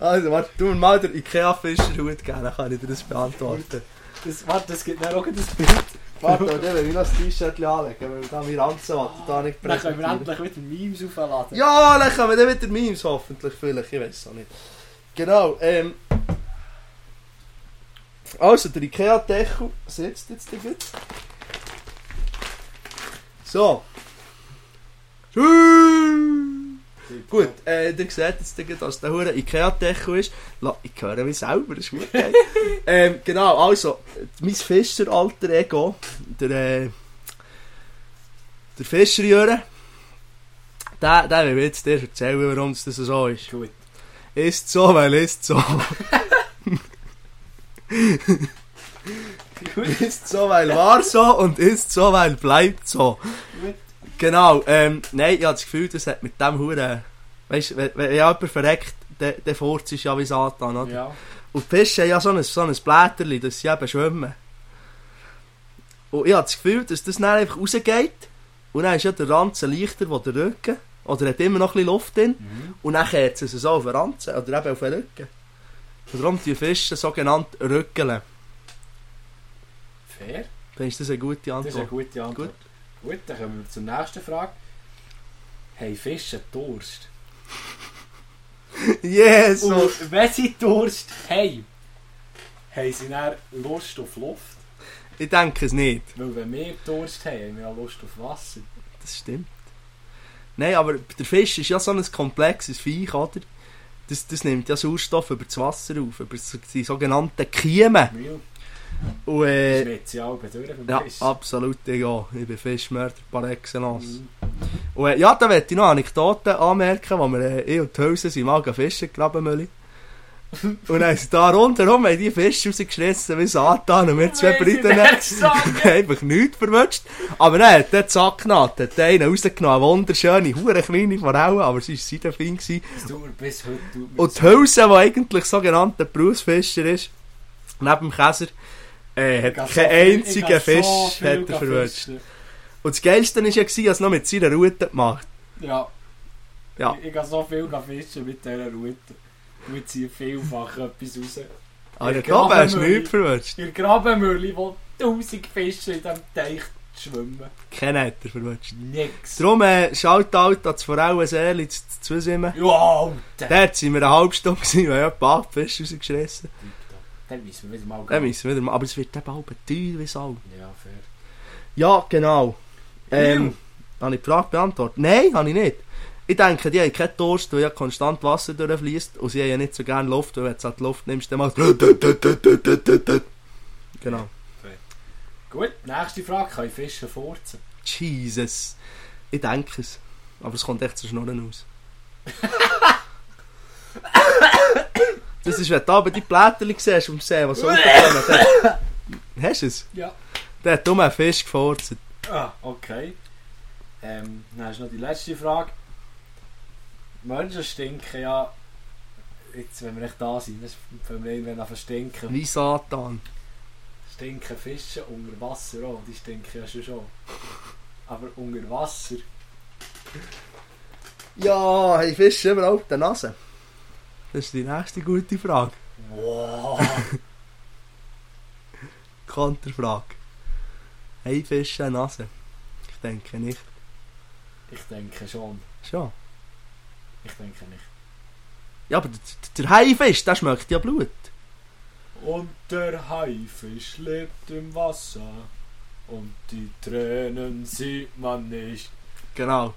Also, warte, tu mir mal den Ikea-Fischerhut geben, dann kann ich dir das beantworten. Das, warte, das gibt dann auch ein Bild. Warte, dann will ich noch das T-Shirt anlegen, weil da wir Ranzen da nicht Dann können wir endlich wieder Memes aufladen. Ja, dann können wir dann wieder Memes hoffentlich vielleicht, ich weiß auch nicht. Genau, ähm... Also, der Ikea-Deckel sitzt jetzt gut. So. Gut, äh, ihr seht jetzt dass der hure Ikea-Deckel ist. La, ich höre mich selber, das ist gut. ähm, genau, also, mein Fischer-alter Ego, der, äh, der Fischerjüre, der, der will jetzt dir erzählen, warum es das so ist. Gut. Ist so, weil ist so. ist so, weil war so und ist so, weil bleibt so. Gut. Genau, ähm, nein, ich habe das Gefühl, das hat mit dem Huren. Weißt du, wenn, wenn jemand verreckt, der, der Furz ist ja wie Satan, oder? Ja. Und die Fische haben ja so ein, so ein Blätterli, dass sie eben schwimmen. Und ich habe das Gefühl, dass das dann einfach rausgeht. Und dann ist ja der Ranzen leichter als der Rücken. Oder hat immer noch ein bisschen Luft drin. Mhm. Und dann kehrt es so auf den Ranzen oder eben auf den Rücken. Und darum die Fische sogenannt rückeln. Fair. Dann ist das eine gute Das ist eine Antwort. gute Antwort. Gut. Dann kommen wir zur nächsten Frage. Haben Fische Durst? Yes! Und wenn sie Durst haben, haben sie dann Lust auf Luft? Ich denke es nicht. Weil wenn wir Durst haben, haben wir auch Lust auf Wasser. Das stimmt. Nein, aber der Fisch ist ja so ein komplexes Viech, oder? Das, das nimmt ja Sauerstoff über das Wasser auf, über die sogenannten Kiemen. Und, äh, ja absolut, ja. Ich bin Fischmörder par excellence. Mhm. Und, äh, ja, da möchte ich noch Anekdoten anmerken, wo wir, äh, ich und die Hülsen sind mal fischen graben Mülli. Und dann sind da rundherum haben die Fische rausgeschissen wie Satan und wir zwei Briten einfach nichts verwutscht. Aber dann hat der Zack genommen, hat einen rausgenommen, eine wunderschöne, hure kleine Forelle, aber sie war seidenfein. gewesen. Bis heute Und die Hülse, die eigentlich sogenannter Berufsfischer ist, neben dem Käser, äh, Ich hat so keinen einzigen ich Fisch so hat er fischen. Und das Geilste war ja, gewesen, er es noch mit seiner Route gemacht. Ja. Ja. Ich, ich gehe so viel fischen mit dieser Route. Wir ziehen vielfach etwas raus. Aber Ja, ich glaube, er hast nichts verwutscht. In der Grabenmühle, wo tausend Fische in diesem Teich schwimmen. Keinen hat er verwutscht. Nix. Darum äh, schaut out an das Forellenseele zu Zusimmen. Ja, Alter! Dort waren wir eine halbe Stunde, weil ja ein paar Fische rausgeschissen Dann müssen wir wieder mal Dann müssen wir wieder mal, aber es wird eben halb teuer wie Sau. Ja, fair. Ja, genau. Ähm, habe ich die Frage beantwortet? Nein, habe ich nicht. Ich denke, die haben keinen Durst, weil ja konstant Wasser durchfließt und sie haben ja nicht so gerne Luft, weil wenn du halt Luft nimmst, dann macht Genau. Gut, nächste Frage. Kann ich Fische furzen? Jesus. Ich denke es. Aber es kommt echt zu Schnurren aus. das ist, wenn du aber die Blätter siehst am See, was runterkommen. dann- Hast du es? Ja. Der hat um einen Fisch gefurzt. Ah, okay. Ähm, dann ist noch die letzte Frage. Menschen stinken ja. Jetzt, wenn wir nicht da sind, fangen wir irgendwann an zu stinken. Wie Satan. Stinken Fische unter Wasser auch, die stinken ja schon schon. Aber unter Wasser. Ja, hey, Fische überhaupt eine Nase? Das ist die nächste gute Frage. Wow! Konterfrage. Fische eine Nase? Ich denke nicht. ich denke schon. Schon. Ich denke nicht. Ja, aber der, der Haifisch, der schmeckt ja Blut. Und der Haifisch lebt im Wasser. Und die Tränen sieht man nicht. Genau.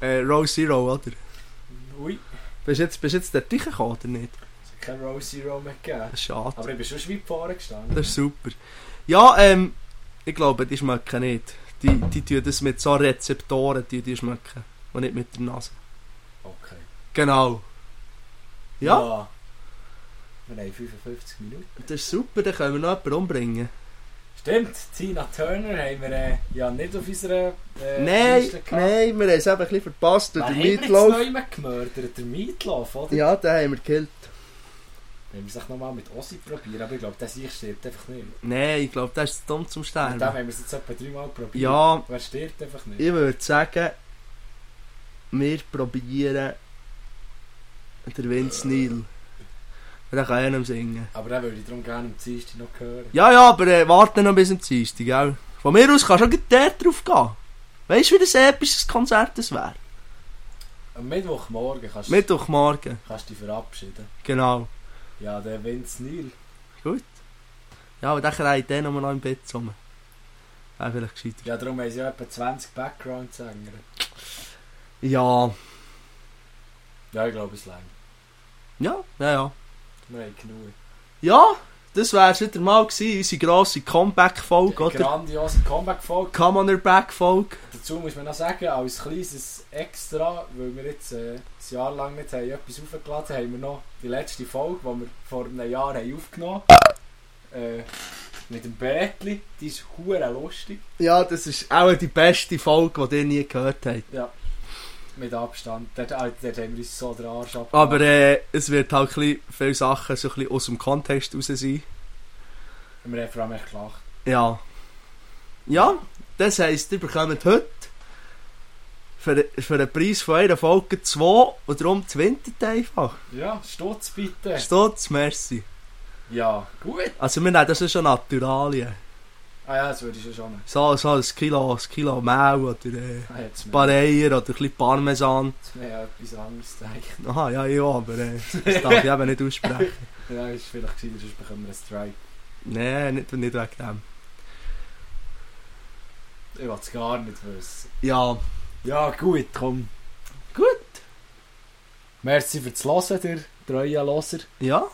Äh, Row Zero, oder? Ui, Bist du jetzt, bist jetzt dort reingekommen, oder nicht? es hat kein Row Zero mehr gegeben. Schade. Aber ich bin schon weit vorne gestanden. Das ist super. Ja, ähm, ich glaube, die schmecken nicht. Die, die tun das mit so Rezeptoren, die, die schmecken. Und nicht mit der Nase. Okay. Genau. Ja, Wir haben 55 Minuten. das ist super, dann können wir noch jemanden umbringen. Stimmt, Tina Turner haben wir äh, ja nicht auf unserer äh, nein, nein, wir haben es eben ein bisschen verpasst den haben wir Meatloaf. mal gemördert? Der Meatloaf, oder? Ja, den haben wir gekillt. Wenn wir es nochmal mit Ossi probieren, aber ich glaube, der Sieg stirbt einfach nicht. Nein, ich glaube, das ist zu dumm zum Mit dem haben Sterben. wir es jetzt etwa dreimal probiert. Ja, Wer stirbt einfach nicht? ich würde sagen, wir probieren den Vince Neil. Der kann ja nicht singen. Aber den würde ich darum gerne am Dienstag noch hören. Ja, ja, aber äh, warte noch bis zum Dienstag, gell? Von mir aus kannst du auch dort drauf gehen. Weißt du, wie das episches Konzert das wäre? Am Mittwochmorgen kannst, Mittwochmorgen, kannst du dich verabschieden. genau. Ja, der Vince Neil. Ja, aber der reiht dann noch im Bett zusammen. Wäre vielleicht gescheiter. Ja, darum haben sie ja etwa 20 Background-Sänger. Ja, Ja, ich glaube, es längt. ja, ja, ja. Haben genug. Ja, das wär's wieder mal gewesen, unsere grosse Comeback-Folge, oder? Grandiose Comeback-Folge. Come on, Back-Folge. Dazu muss man noch sagen, als kleines Extra, weil wir jetzt äh, ein Jahr lang nicht haben, etwas aufgeladen haben, wir noch die letzte Folge, die wir vor einem Jahr haben aufgenommen haben. Äh, mit dem Bätli. Die ist hure lustig. Ja, das ist auch die beste Folge, die ihr nie gehört habt. Mit Abstand. Dort haben wir uns so den Arsch ab. Aber äh, es wird halt ein bisschen, viele Sachen so ein bisschen aus dem Kontext raus sein. Wir haben vor allem echt gelacht. Ja. Ja, das heisst, ihr bekommt heute für, für einen Preis von einer Folge zwei und darum ihr einfach. Ja, Stutz bitte. Stutz, merci. Ja, gut. Also wir nehmen das ist schon Naturalien. Ah ja, das würde ich schon schon. So, so ein Kilo, ein Kilo Mehl oder äh, Ah, jetzt ein mehr, paar Eier oder ein bisschen Parmesan. mehr etwas anderes zeigen. Aha, ja, ja, aber äh, das darf ich eben nicht aussprechen. Ja, ist vielleicht gewesen, sonst bekommen wir einen Strike. Nein, nicht, nicht wegen dem. Ich will es gar nicht wissen. Ja, Ja, gut, komm. gut. Merci fürs Hören, der treue Loser. Ja.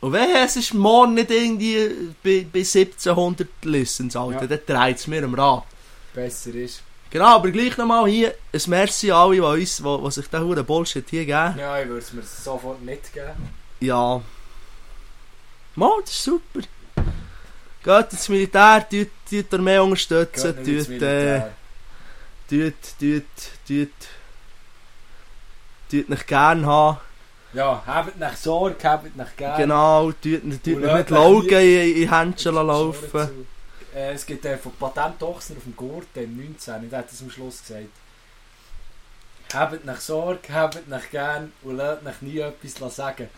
Und wenn es ist morgen nicht irgendwie bei, bei 1700 Listens, Alter, Ja. dann dreht es mir am Rad. Besser ist. Genau, aber gleich nochmal hier ein Merci an alle, die, uns, die, die sich den huren Bullshit hier geben. Ja, ich würde es mir sofort nicht geben. Ja. Mal, das ist super. Geht ins Militär, tut, tut Armee unterstützen, tut, äh, tut, tut, tut, tut nicht gern haben. Ja, habt nach Sorge, habt nach gerne. Genau, tut, tut Und nicht Laugen nie- in, in Händchen laufen. Äh, es gibt äh, von Patent Ochsner auf dem Gurten im 19. Der hat das am Schluss gesagt. Habt nach Sorge, habt nach gern und lasst nach nie etwas sagen.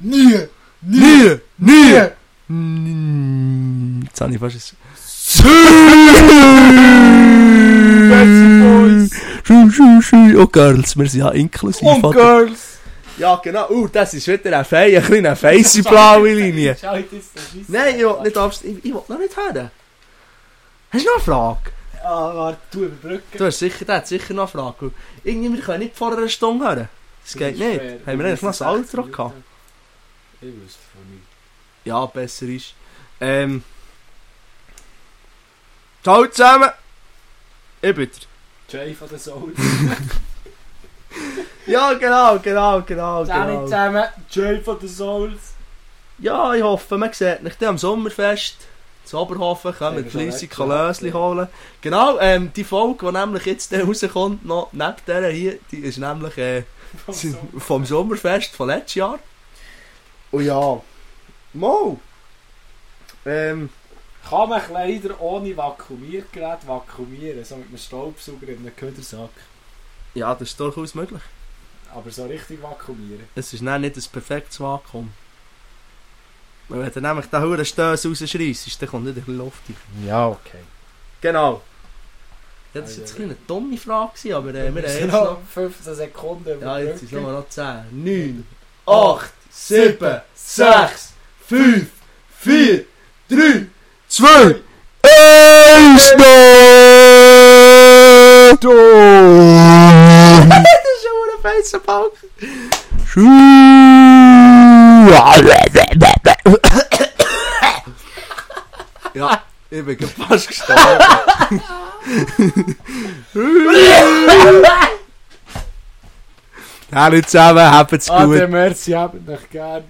Nie! Nie! Nie! Mm, Jetzt habe ich fast ein... Schu, schu, schu. Oh, Girls, wir sind ja inklusiv. oder? Girls! Ja, genau. Uh, das ist wieder eine feine, eine kleine feisse blaue Linie. Nein, ich will nicht abst... Ich, ich will noch nicht hören. Hast du noch eine Frage? Ah, warte, du überbrücken. Du hast sicher, der hat sicher noch eine Frage. Irgendwie, wir können nicht vor einer Stunde hören. Das geht nicht. Haben wir eigentlich noch ein Outro gehabt? Ich wüsste von nicht. Ja, besser ist. Ähm. Ciao zusammen! Ich bin der. Jay von den Souls. Ja, genau, genau, genau, Ciao genau. zusammen, Jay von den Souls. Ja, ich hoffe, man sieht mich dann am Sommerfest. zu Oberhofen, können wir fleissig Lösli holen. Genau, ähm, die Folge, die nämlich jetzt dann rauskommt, noch neben der hier, die ist nämlich äh, vom Sommerfest von letztes Jahr. Und ja, Mo! Ähm, Kann man Kleider ohne Vakuumiergerät vakuumieren, so mit einem Staubsauger in einem Ködersack. Ja, das ist durchaus möglich. Aber so richtig vakuumieren. Es ist dann nicht ein perfektes Vakuum. Wenn du nämlich den Huren Stöß rausschreissest, dann kommt nicht ein bisschen Luft rein. Ja, okay. Genau. Ja, das war jetzt eine dumme Frage, aber äh, wir haben jetzt noch noch... 15 Sekunden Ja, jetzt sind es nur noch 10, 9, 8, 7, 6, 5, 4, 3, 2, 1, Das ist schon ein feister Balken. Ja, ich bin gerade fast gestorben. Hallo zusammen, habt's Ah, gut. der Merci habt euch gern.